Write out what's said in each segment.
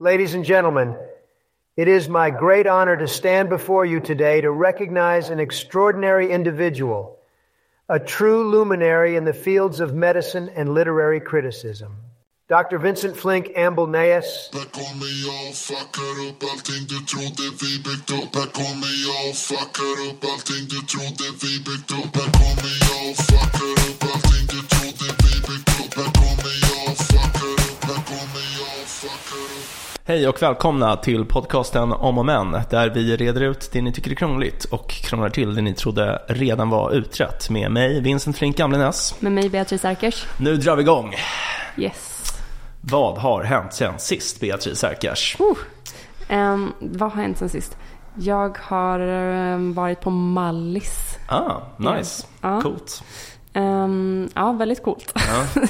Ladies and gentlemen, it is my great honor to stand before you today to recognize an extraordinary individual, a true luminary in the fields of medicine and literary criticism. Dr. Vincent Flink Amble Hej och välkomna till podcasten Om och Men där vi reder ut det ni tycker är krångligt och krånglar till det ni trodde redan var utrett med mig, Vincent Flink Gamlenäs. Med mig Beatrice Erkers. Nu drar vi igång. Yes. Vad har hänt sen sist, Beatrice Erkers? Uh. Ehm, vad har hänt sen sist? Jag har ehm, varit på Mallis. Ah, nice. Ja. Coolt. Ehm, ja, väldigt coolt.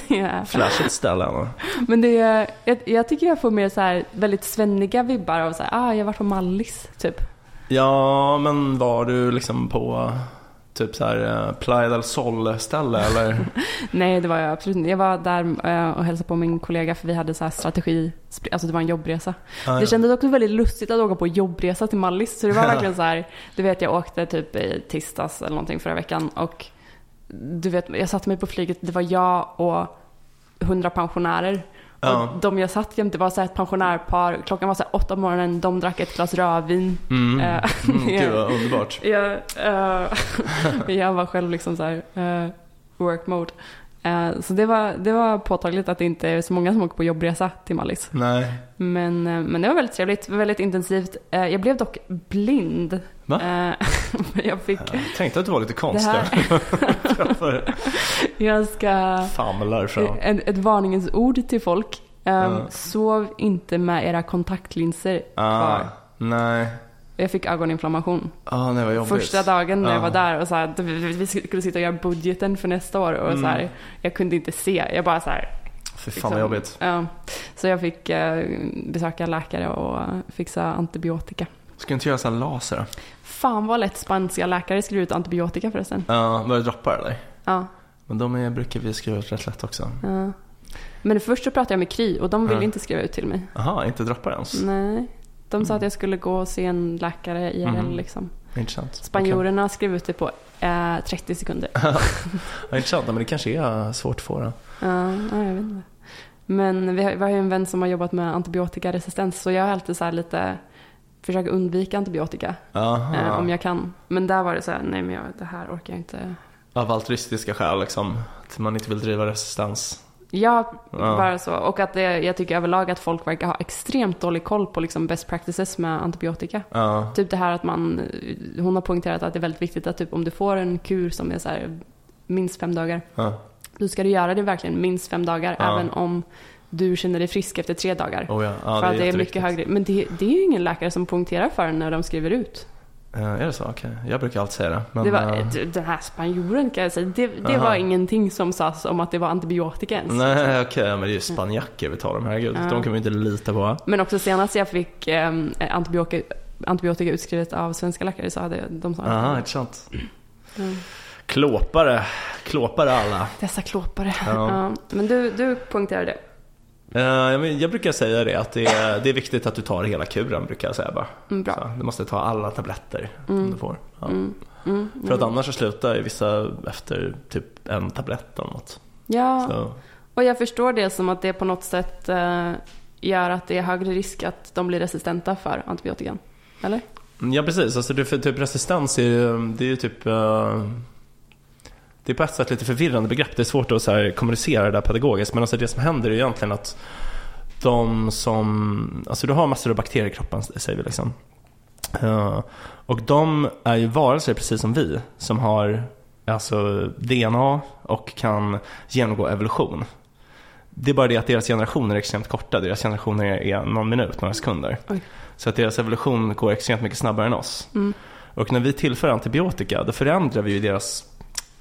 Ja. Flashigt ställe. va? Men det är, jag, jag tycker jag får mer så här väldigt svenniga vibbar av så här, ah, jag varit på Mallis, typ. Ja, men var du liksom på typ så här eh, Playa del Sol-ställe eller? Nej, det var jag absolut inte. Jag var där eh, och hälsade på min kollega för vi hade så här strategi, alltså det var en jobbresa. Ah, Det ja. kändes också väldigt lustigt att åka på jobbresa till Mallis. Så det var verkligen så här, du vet jag åkte typ i tisdags eller någonting förra veckan och du vet, jag satte mig på flyget, det var jag och hundra pensionärer. Ja. Och de jag satt jämte var så här ett pensionärpar, klockan var så åtta på morgonen, de drack ett glas rödvin. Mm. Eh, Mm, gud vad underbart. jag, eh, jag var själv liksom så här, eh, work mode. Eh, så det var, det var påtagligt att det inte är så många som åker på jobbresa till Mallis. Nej. Men, eh, men det var väldigt trevligt, väldigt intensivt. Eh, Jag blev dock blind. Va? Jag fick, Jag tänkte att du var lite konstig. här, jag ska, famlar fram. ett, ett varningens ord till folk. Ja. Sov inte med era kontaktlinser Ah, kvar. nej. Jag fick ögoninflammation. Ah, nej vad jobbigt. Första dagen när jag Ja. var där och så här, vi skulle sitta och göra budgeten för nästa år och Mm. så här, jag kunde inte se. Jag bara så här, Fy fan liksom, vad jobbigt. Ja, så jag fick eh, besöka läkare och fixa antibiotika. Ska du inte göra så här laser? Fan vad lätt spanska läkare skriver ut antibiotika förresten. Ja, var det droppar eller? Ja, Men de är, brukar vi skriva ut rätt lätt också. ja. Men först så pratade jag med Kry och de ville Ja. inte skriva ut till mig. Jaha, inte droppar ens? Nej. De sa Mm. att jag skulle gå och se en läkare IRL Mhm. liksom. Intressant. Spanjorerna skrev ut det på eh, 30 sekunder. Ja, intressant, men det kanske är svårt att få det. Ja, ja, jag vet inte. Men vi har, vi har ju en vän som har jobbat med antibiotikaresistens så jag har alltid så här lite försökt undvika antibiotika eh, om jag kan. Men där var det så här, nej men jag, det här orkar jag inte. Av altruistiska skäl liksom. Att man inte vill driva resistens. Ja, Ja. bara så. Och att det, jag tycker överlag att folk verkar ha extremt dålig koll på liksom best practices med antibiotika. Ja. Typ det här att man, hon har poängterat att det är väldigt viktigt att typ om du får en kur som är så här minst fem dagar, Ja. då ska du göra det verkligen minst fem dagar även om du känner dig frisk efter tre dagar. Oh, ja. ja för att det är mycket högre. Men det, det är ju ingen läkare som poängterar för en när de skriver ut. Ja, är det så? Okej. Jag brukar alltid säga det. Men, det var, eh, Den här spanjoren kan jag säga, det, det var ingenting som sades om att det var antibiotika ens. Nej, okej. men det är ju spanjacker vi talar om. Herregud. Ja. De kan vi inte lita på. Men också senast jag fick eh, antibiotika, antibiotika utskrivet av svenska läkare så hade de sagt Aha, intressant. Mm. Klåpare. Klåpare alla. Dessa klåpare. Ja. Ja. Men du, du poängterade det. Eh, jag brukar säga det att det är, det är viktigt att du tar hela kuren brukar jag säga bara. Mm, bra. Så, du måste ta alla tabletter Mm. du får. Ja. Mm. Mm. För att annars så slutar vissa efter typ en tablett eller något. Ja, Så, och jag förstår det som att det på något sätt eh, gör att det är högre risk att de blir resistenta för antibiotikan. Eller? ja precis, alltså det, för typ resistens är ju, det är ju typ eh, Det är på ett sätt lite förvirrande begrepp. Det är svårt att så här, kommunicera det där pedagogiskt. Men alltså det som händer är ju egentligen att de som, alltså du har massor av bakterier i kroppen säger vi liksom. Eh, och de är ju varelser precis som vi som har alltså DNA och kan genomgå evolution. Det är bara det att deras generationer är extremt korta. Deras generationer är någon minut, några sekunder. Oj. Så att deras evolution går extremt mycket snabbare än oss. Mm. Och när vi tillför antibiotika då förändrar vi ju deras,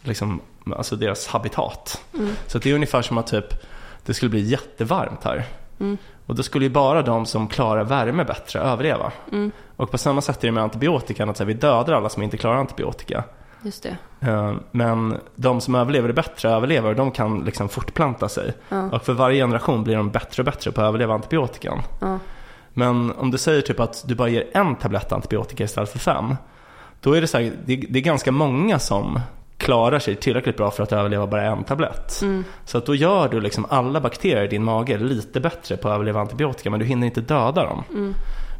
liksom, alltså deras habitat. Mm. Så det är ungefär som att typ, det skulle bli jättevarmt här. Mm. Och då skulle ju bara de som klarar värme bättre överleva. Mm. Och på samma sätt är det med antibiotikan, att så här, vi dödar alla som inte klarar antibiotika. Just det. Eh, Men de som överlever det bättre överlever, de kan liksom fortplanta sig. Ja. Och för varje generation blir de bättre och bättre på att överleva antibiotikan. Ja. Men om du säger typ att du bara ger en tablett antibiotika istället för fem. Då är det så här, det, det är ganska många som klarar sig tillräckligt bra för att överleva bara en tablett. Så att då gör du liksom alla bakterier i din mage lite bättre på att överleva antibiotika men du hinner inte döda dem.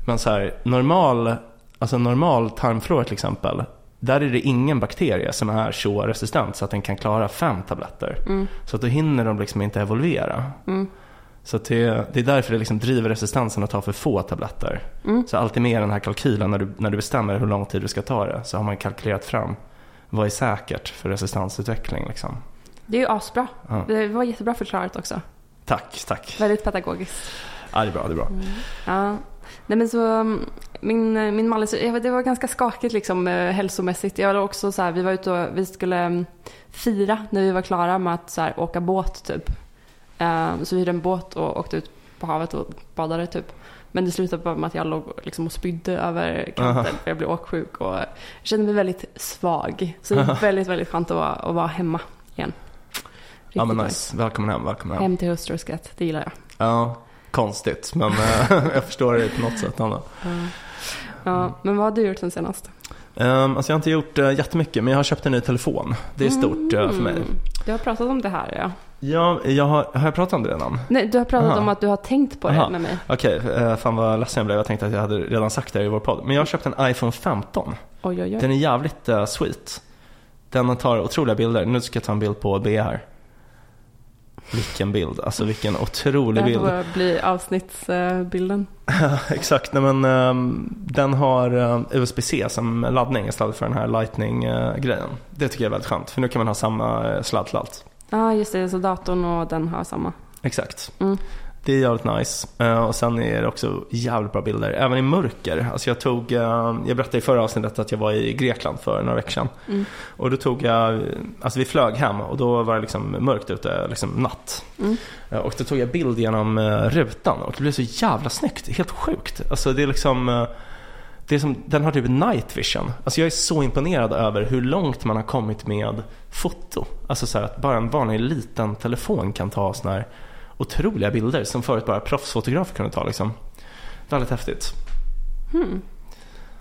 Men så här, normal, alltså normal tarmflora till exempel, där är det ingen bakterie som är så resistent så att den kan klara fem tabletter. Så att då hinner de liksom inte evolvera. Så att det, det är därför det liksom driver resistensen att ta för få tabletter. Så alltid med i den här kalkylen när du, när du bestämmer hur lång tid du ska ta det så har man kalkylerat fram vad är säkert för resistensutveckling. Liksom. Det är ju asbra. Ja. Det var jättebra förklarat också. Tack, tack. Väldigt pedagogiskt. Ja, det är bra, det är bra. Ja. Nej men så um, min, min vet, det var ganska skakigt liksom eh, hälsomässigt. Jag var också så här, vi var ute och vi skulle um, fira när vi var klara med att så här, åka båt typ. Eh, så vi hyrde en båt och åkte ut på havet och badade typ. Men det slutade bara med att jag låg liksom och spydde över kanten för jag blev åksjuk och kände mig väldigt svag. Så det är väldigt, väldigt skönt att vara, att vara hemma igen. Ja men Riktigt nice, välkommen hem, välkommen hem. Hem till hustru och skratt, det gillar jag. Ja, konstigt men eh, jag förstår det på något sätt Anna. Ja, men vad har du gjort sen senast? Um, alltså jag har inte gjort uh, jättemycket men jag har köpt en ny telefon. Det är stort uh, för mig. Mm. Du har pratat om det här ja. Ja, jag har, har jag pratat om det redan? Nej, du har pratat Aha. om att du har tänkt på det Aha. med mig. Okej, eh, fan vad ledsen jag blev. Jag tänkte att jag hade redan sagt det här i vår podd. Men jag har köpt en iPhone 15. Oj, oj, oj. Den är jävligt uh, sweet. Den tar otroliga bilder. Nu ska jag ta en bild på B här. Vilken bild, alltså vilken Det otrolig här bild. får bli avsnittsbilden. Exakt, nej men ehm, den har uh, USB-C som laddning istället för den här Lightning-grejen. det tycker jag är väldigt skönt, för nu kan man ha samma uh, sladd till allt. Ja, just det. Så datorn och den har samma. Exakt. Mm. Det är jävligt nice. Eh, och sen är det också jävligt bra bilder, även i mörker. Alltså jag tog, eh, jag berättade i förra avsnittet att jag var i Grekland för några veckor sedan. Mm. Och då tog jag, alltså vi flög hem och då var det liksom mörkt ute, liksom natt. Mm. Eh, Och då tog jag bild genom rutan och det blev så jävla snyggt, helt sjukt. Alltså det är liksom, det är som, den har typ night vision. Alltså jag är så imponerad över hur långt man har kommit med foto. Alltså så här att bara en vanlig liten telefon kan ta såna här otroliga bilder som förut bara proffsfotografer kunde ta liksom. Väldigt häftigt.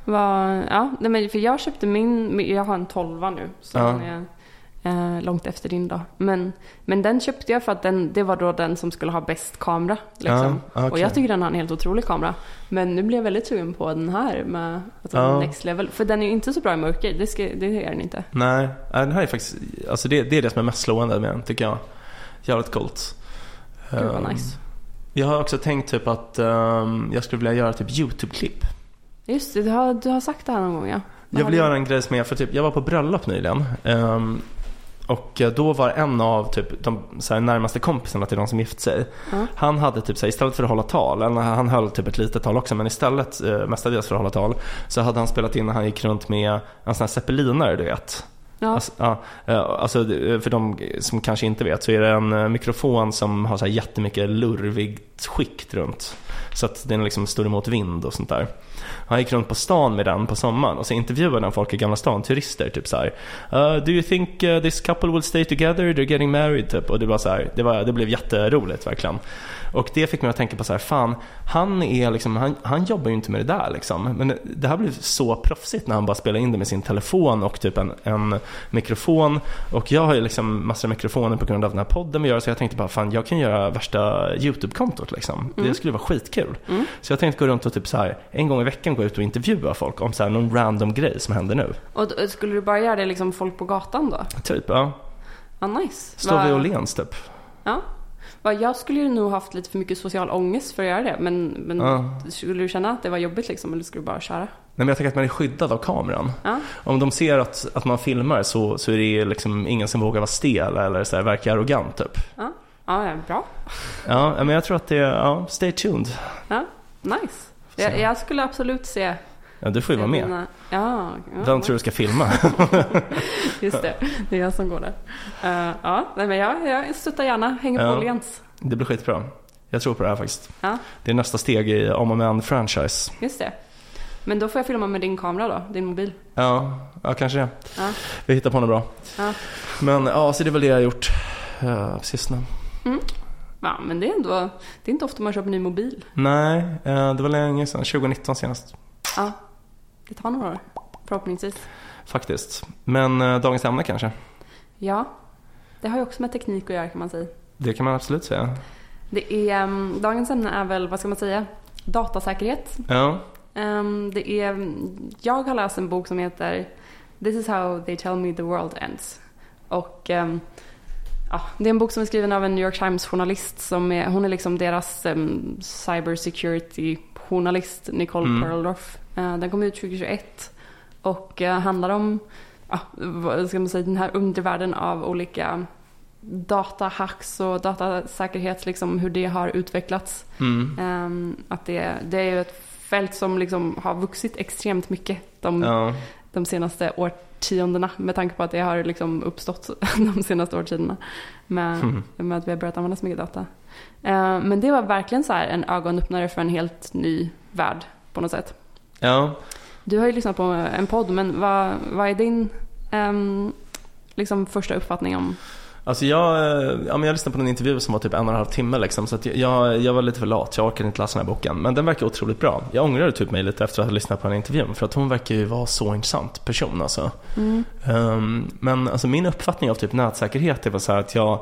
Vad- ja, nej, men för jag köpte min, jag har en 12 nu. Så Ja. den är eh, långt efter din då. Men, men den köpte jag för att den, det var då den som skulle ha bäst kamera. Liksom. Ja, okej. Och jag tycker den har en helt otrolig kamera. Men nu blev jag väldigt sugen på den här med alltså, Ja. next level. För den är ju inte så bra i mörker, det, ska, det är den inte. Nej, den här är faktiskt, alltså det, det är det som är mest slående med den tycker jag. Jävligt coolt. Gud vad Ehm, nice. Jag har också tänkt typ att ehm, jag skulle vilja göra typ YouTube-klipp. Just det, du har, du har sagt det här någon gång ja. Vad Jag vill du- göra en grej som är, för typ, jag var på bröllop nyligen. ehm, och eh, då var en av typ, de här, närmaste kompisarna till de som gift sig. Ja. Han hade typ så här, istället för att hålla tal, han höll typ ett litet tal också, men istället eh, mestadels för att hålla tal. Så hade han spelat in när han gick runt med en sån här zeppelinare du vet. Ja. Alltså, ja, eh, alltså det- för de som kanske inte vet så är det en eh, mikrofon som har så här jättemycket lurvigt skikt runt. Så att den liksom står emot vind och sånt där. Han gick runt på stan med den på sommaren och så intervjuade han folk i Gamla stan, turister, typ så här. "Uh, do you think uh, this couple will stay together? They're getting married, typ. Och det var så här, det, var, det blev jätteroligt verkligen. Och det fick mig att tänka på så här, fan, han är liksom, han, han jobbar ju inte med det där liksom. Men det här blev så proffsigt när han bara spelade in det med sin telefon och typ en, en mikrofon. Och jag har ju liksom massor av mikrofoner på grund av den här podden vi gör, så jag tänkte bara, fan, jag kan göra värsta YouTube-kontot liksom. Det skulle vara skitkul. Så jag tänkte gå runt och typ så här, en gång i veckan gå ut och intervjua folk om så här, någon random grej som händer nu. Och då, skulle du bara göra det liksom folk på gatan då? Typ, ja. Ja, nice. Stå Vad- vid Åhléns typ. Ja. Jag skulle ju nog haft lite för mycket social ångest för att göra det. Men, men Ja. skulle du känna att det var jobbigt liksom? Eller skulle du bara köra? Nej, men jag tänker att man är skyddad av kameran. Ja. Om de ser att, att man filmar så, så är det liksom ingen som vågar vara stel eller så här, verka arrogant typ. Ja, ja ja, bra. Ja, men jag tror att det är, ja, stay tuned. Ja, nice. Jag, jag skulle absolut se... Ja, du får ju vara med. mina- Ja, ja Vem tror du ska filma? just det. Det är jag som går där. Eh, ja, nej, men jag, jag stöttar gärna. Hänger på Ja. Åhléns. Det blir skitbra. Jag tror på det här faktiskt. Ja, Det är nästa steg i Om och Men franchise. just det. Men då får jag filma med din kamera då, din mobil. Ja, ja kanske det. Ja. Vi hittar på något bra. Ja. Men ja, så det är väl det jag har gjort uh, sist nu. Ja, men det är ändå, det är inte ofta man köper ny mobil. Nej, eh, det var länge sedan. 2019 senast. Ja, det tar några år. Förhoppningsvis. Faktiskt. Men eh, dagens ämne kanske? Ja, det har ju också med teknik att göra kan man säga. Det kan man absolut säga. Det är, um, dagens ämne är väl, vad ska man säga, datasäkerhet. Ja, Um, det är, jag har läst en bok som heter This is how they tell me the world ends. Och um, ja, det är en bok som är skriven av en New York Times journalist som är, hon är liksom deras um, cybersecurity journalist Nicole Mm. Perldorf. Uh, den kom ut 2021 och uh, handlar om, ja, vad ska man säga, den här undervärlden av olika datahacks och datasäkerhet, liksom hur det har utvecklats. mm. Ehm, att det, det är ju ett fält som liksom har vuxit extremt mycket de, ja. de senaste årtiondena med tanke på att det har liksom uppstått de senaste årtiondena med, Mm. med att vi har börjat använda så mycket data. Ehm, men det var verkligen så här en ögonöppnare för en helt ny värld på något sätt. ja. Du har ju lyssnat på en podd, men vad, vad är din ehm, liksom första uppfattning om Alltså jag, eh, ja, men jag lyssnade på en intervju som var typ en och en halv timme liksom, så att jag, jag var lite för lat, jag orkade inte läsa den här boken. Men den verkar otroligt bra. Jag ångrade typ mig lite efter att ha lyssnat på den intervjun för att hon verkar ju vara så intressant person alltså. Ehm, men alltså min uppfattning av typ nätsäkerhet är väl så att jag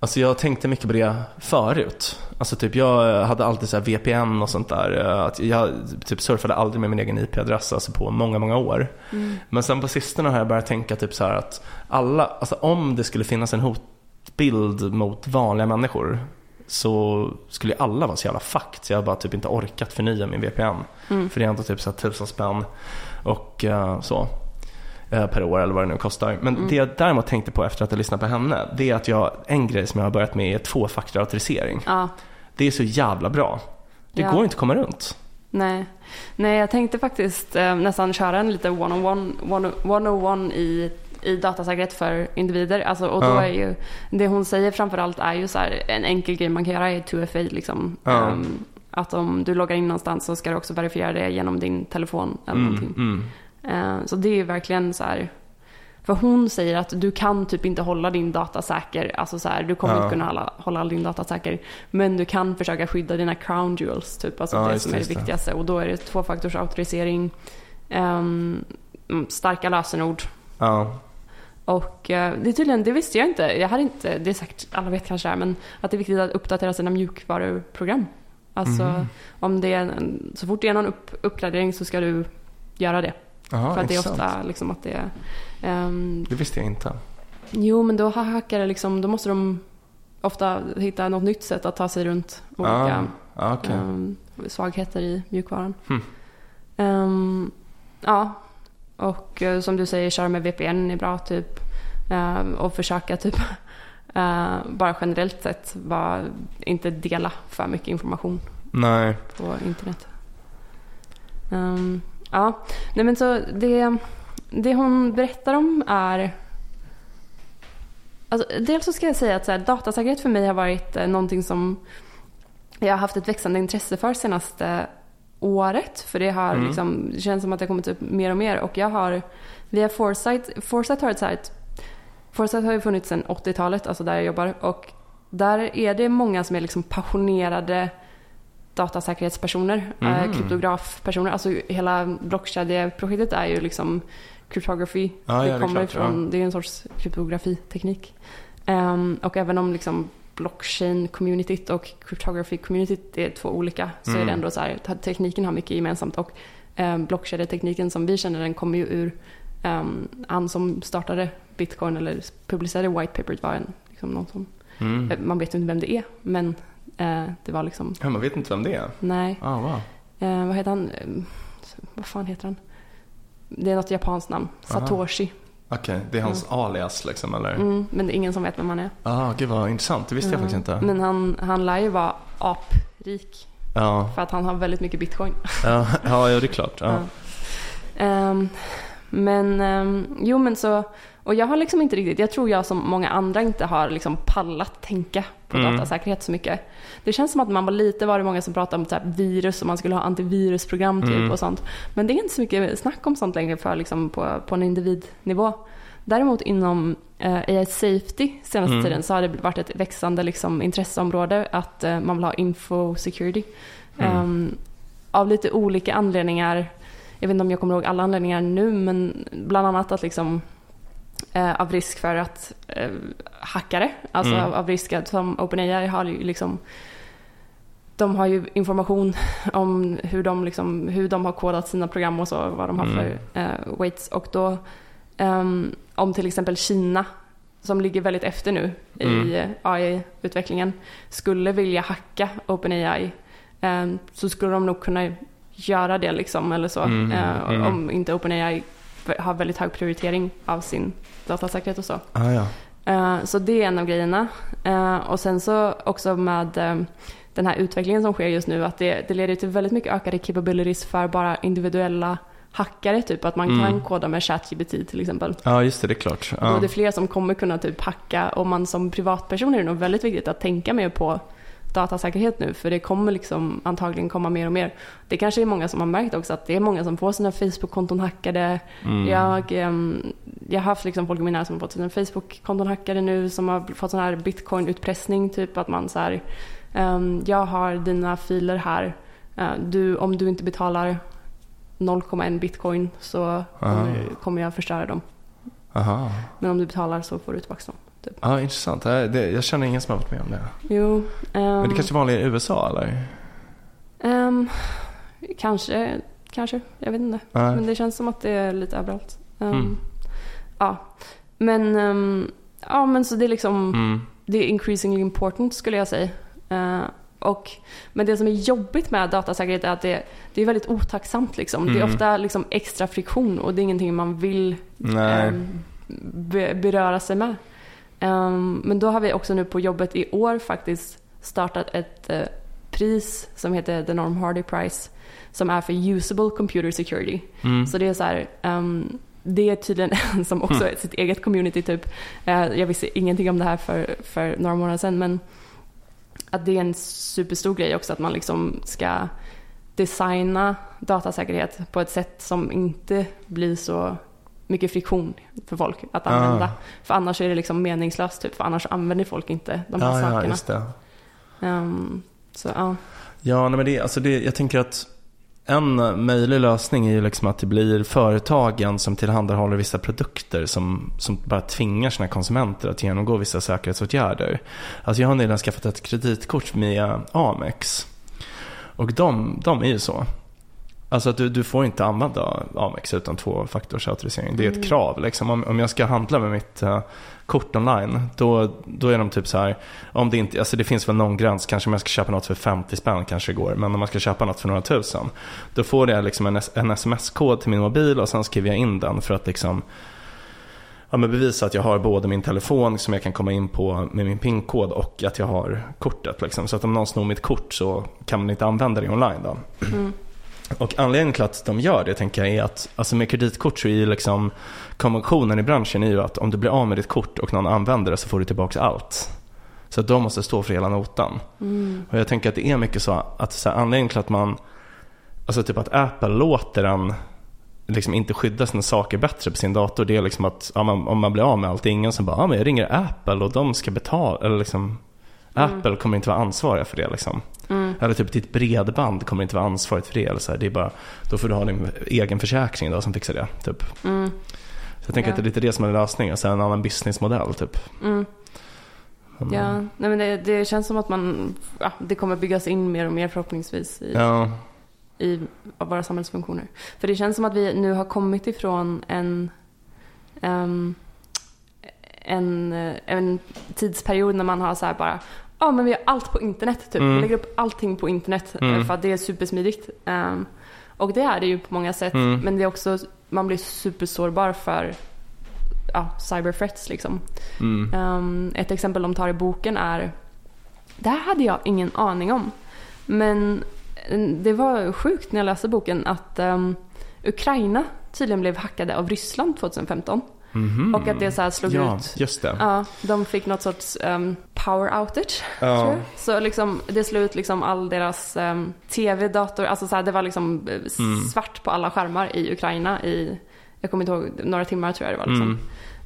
Alltså jag tänkte mycket på det förut. Alltså typ jag hade alltid så här VPN och sånt där. Att jag typ surfade aldrig med min egen IP-adress alltså på många, många år. Men sen på sistone har jag börjat tänka typ så här att alla, alltså om det skulle finnas en hotbild mot vanliga människor så skulle ju alla vara så jävla fucked. Så jag har bara typ inte orkat förnya min VPN. För det är ändå typ så här tusen spänn och eh, så per år eller vad det nu kostar. Men det jag däremot tänkte på efter att ha lyssnat på henne, det är att jag, en grej som jag har börjat med är tvåfaktorautorisering. Ja, Det är så jävla bra. Det Ja. går inte att komma runt. nej. Nej, jag tänkte faktiskt eh, nästan köra en lite one-on-one, one- one-on-one i, i datasäkerhet för individer. Alltså, och då Ja. är ju, det hon säger framförallt är ju så här, en enkel grej man kan göra är 2FA liksom. Ja. Ehm, att om du loggar in någonstans så ska du också verifiera det genom din telefon eller Mm, någonting. mm. Eh, Så det är verkligen så här. För hon säger att du kan typ inte hålla din data säker. Alltså så här, du kommer Ja. inte kunna hålla, hålla all din data säker. Men du kan försöka skydda dina crown jewels. Typ. Alltså Ja, det som är det viktigaste. Och då är det tvåfaktorsautorisering. mm, starka lösenord. Ja. Och eh, det är tydligen, det visste jag inte. Jag hade inte, det är säkert, alla vet kanske det här, men att det är viktigt att uppdatera sina mjukvaruprogram. Alltså Mhm. om det är så fort det är någon upp, uppgradering så ska du göra det. Aha, För att det är ofta liksom att det är... ehm, Det visste jag inte. jo, men då hackare liksom, då måste de ofta hitta något nytt sätt att ta sig runt olika Ah, ah, okej. ehm, svagheter i mjukvaran. Hmm. Ehm, ja, och eh, som du säger, köra med VPN är bra typ. Ehm, och försöka typ eh, bara generellt sett bara inte dela för mycket information Nej. på internet. Ehm, ja, nej men så det, det hon berättar om är Alltså, dels så ska jag säga att så här, datasäkerhet för mig har varit eh, någonting som jag har haft ett växande intresse för senaste året. För det har Mm. liksom, det känns som att det har kommit upp mer och mer. Och jag har, via Foresight, Foresight har ett så här, ett, Foresight har ju funnits sedan 80-talet, alltså där jag jobbar. Och där är det många som är liksom passionerade datasäkerhetspersoner, eh, Mm. kryptografpersoner. Alltså hela blockkedjeprojektet är ju liksom cryptography. Ja, det ja, det är kommer klart, ifrån, det är en sorts kryptografiteknik. Ehm, och även om liksom blockchain-communityt och cryptography-communityt är två olika så är Mm. det ändå så här, tekniken har mycket gemensamt. Och um, blockkedjetekniken som vi känner den kommer ju ur um, han som startade bitcoin eller publicerade white paperet var en, liksom någon som, Mm. man vet inte vem det är men det var liksom, Ja, man vet inte vem det är. nej, Ah, wow. eh, vad heter han, Eh, vad fan heter han? Det är något japanskt namn. Satoshi. Okej, det är hans alias liksom eller? Mm, men det är ingen som vet vem han är. Ah, gud vad intressant. Det visste jag faktiskt inte. Men han, han lär ju vara aprik Ja, för att han har väldigt mycket bitcoin. ja, ja, det är klart. Ja. Ehm, men ehm, jo men så, och jag har liksom inte riktigt, jag tror jag som många andra inte har liksom pallat tänka på Mm. datasäkerhet så mycket. Det känns som att man var lite var det många som pratade om så här virus och man skulle ha antivirusprogram typ Mm. och sånt. Men det är inte så mycket snack om sånt längre för liksom på, på en individnivå. Däremot inom eh, AI safety senaste Mm. tiden så har det varit ett växande liksom, intresseområde att eh, man vill ha info security. Ehm, av lite olika anledningar. Jag vet inte om jag kommer ihåg alla anledningar nu men bland annat att liksom eh, av risk för att eh, hackare, alltså Mm. av, av risk att som OpenAI har ju liksom de har ju information om hur de, liksom, hur de har kodat sina program och så, vad de har Mm. för eh, weights. Och då, ehm, om till exempel Kina, som ligger väldigt efter nu i Mm. eh, AI-utvecklingen, skulle vilja hacka OpenAI ehm, så skulle de nog kunna göra det liksom, eller så. Mm, mm. Om inte OpenAI har väldigt hög prioritering av sin datasäkerhet och så. Ah, ja. Eh, Så det är en av grejerna. Eh, Och sen så också med eh, den här utvecklingen som sker just nu att det, det leder till väldigt mycket ökade capabilities för bara individuella hackare. Typ att man Mm. kan koda med ChatGPT till exempel. ja, just det, det är klart. Och Ja. det är fler som kommer kunna typ hacka och man som privatperson är det nog väldigt viktigt att tänka mer på datasäkerhet nu för det kommer liksom antagligen komma mer och mer. Det kanske är många som har märkt också att det är många som får sina Facebook-konton hackade. Mm. Jag, ehm, jag har haft liksom folk i min nära som har fått sina Facebook-konton hackade nu som har fått sån här bitcoin-utpressning. Typ att man så här, ehm, jag har dina filer här. Eh, du, om du inte betalar 0,1 bitcoin så kommer, kommer jag förstöra dem. Aha. Men om du betalar så får du tillbaka dem. Ja, intressant. Det, jag känner ingen som har varit med om det. Jo. ehm, Men det kanske är vanligare i USA eller? ehm, kanske, kanske. Jag vet inte. Nej. Men det känns som att det är lite överallt. Ehm, Mm. Ja. Men, ehm, ja, men så det är liksom Mm. det är increasingly important skulle jag säga. Eh, och, men det som är jobbigt med datasäkerhet är att det, det är väldigt otacksamt. Liksom. Det är Mm. ofta liksom extra friktion och det är ingenting man vill ehm, be, beröra sig med. Ehm, men då har vi också nu på jobbet i år faktiskt startat ett eh, pris som heter The Norm Hardy Prize som är för usable computer security. Mm. Så det är så här, ehm, det är tydligen en som också är sitt eget community typ. Eh, jag visste ingenting om det här för, för några månader sedan men att det är en superstor grej också att man liksom ska designa datasäkerhet på ett sätt som inte blir så mycket friktion för folk att Ah. använda. För annars är det liksom meningslöst typ, för annars använder folk inte de här Ja, ja, sakerna. just det. Ehm, så ja. Ja, nej, men det, alltså det, jag tänker att en möjlig lösning är ju liksom att det blir företagen som tillhandahåller vissa produkter som, som bara tvingar sina konsumenter att genomgå vissa säkerhetsåtgärder. Alltså jag har nyligen skaffat ett kreditkort med Amex. Och de, de är ju så. Alltså att du, du får inte använda Amex utan tvåfaktorsautorisering. Det är ett Mm. krav. Liksom. Om, om jag ska handla med mitt eh, kort online, då, då är de typ så här. Om det, inte, alltså det finns väl någon gräns, kanske om jag ska köpa något för 50 spänn kanske det går. Men om man ska köpa något för några tusen. Då får jag liksom en, en sms-kod till min mobil och sen skriver jag in den för att liksom ja, men bevisa att jag har både min telefon som jag kan komma in på med min PIN-kod och att jag har kortet. Liksom. Så att om någon snor mitt kort så kan man inte använda det online. Då. Mm. Och anledningen till att de gör det tänker jag är att alltså med kreditkort så är ju liksom konventionen i branschen är ju att om du blir av med ditt kort och någon använder det så får du tillbaka allt. Så att de måste stå för hela notan. Mm. Och jag tänker att det är mycket så att så här, anledningen till att man, alltså typ att Apple låter en liksom inte skydda sina saker bättre på sin dator. Det är liksom att ja, man, om man blir av med allt, det är ingen som bara, ja men jag ringer Apple och de ska betala. Eller liksom, Mm. Apple kommer inte vara ansvariga för det liksom. Mm. Eller typ ditt bredband kommer inte vara ansvarigt för det. Eller så här. Det är bara, då får du ha din egen försäkring då som fixar det. Typ. Mm. Så jag tänker Ja. att det är lite det som är lösningen. En annan businessmodell typ. Mm. Ja, nej men det, det känns som att man, ja, det kommer byggas in mer och mer förhoppningsvis i, Ja. i våra samhällsfunktioner. För det känns som att vi nu har kommit ifrån en, ehm, en, eh, en tidsperiod när man har så här bara Ja men vi har allt på internet typ. Mm. Vi lägger upp allting på internet eh, Mm. för att det är supersmidigt. Ehm, och det är det ju på många sätt. Mm. Men det är också, man blir supersårbar för ja, cyberthreats liksom. Um, ett exempel de tar i boken är, det här hade jag ingen aning om. Men eh, det var sjukt när jag läste boken att um, Ukraina tydligen blev hackade av Ryssland 2015. Mhm. Och att det så här slog ja, ut. just det. Ja, de fick något sorts um, power outage. tror Ja. jag. Så liksom, det slog ut liksom all deras um, tv-dator, alltså så här, det var liksom eh, Mm. svart på alla skärmar i Ukraina i, jag kommer inte ihåg, några timmar tror jag det var. Liksom. Mm.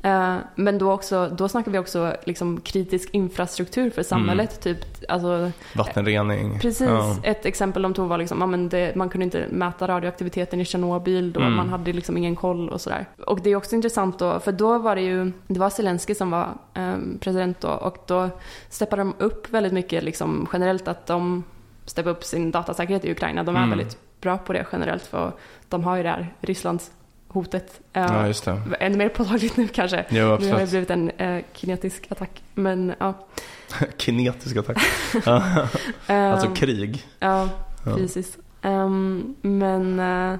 Eh, men då, också, då snackar vi också liksom kritisk infrastruktur för samhället. Typ, alltså, Vattenrening. Precis. Ja. Ett exempel de tog var liksom, ja, det, man kunde inte mäta radioaktiviteten i Tjernobyl då Mm. man hade liksom ingen koll och sådär. Och det är också intressant då, för då var det ju, det var Zelensky som var ehm, president då och då steppade de upp väldigt mycket liksom generellt att de steppade upp sin datasäkerhet i Ukraina. De är Mm. väldigt bra på det generellt för de har ju det här Rysslands hotet. Eh, Ja, just det. Ännu mer påtagligt nu kanske. Jo, Nu har det blivit en eh, kinetisk attack. Men ja. Kinetisk attack. Ja. alltså Ehm, krig. Ja, fysiskt. Ehm, men, eh,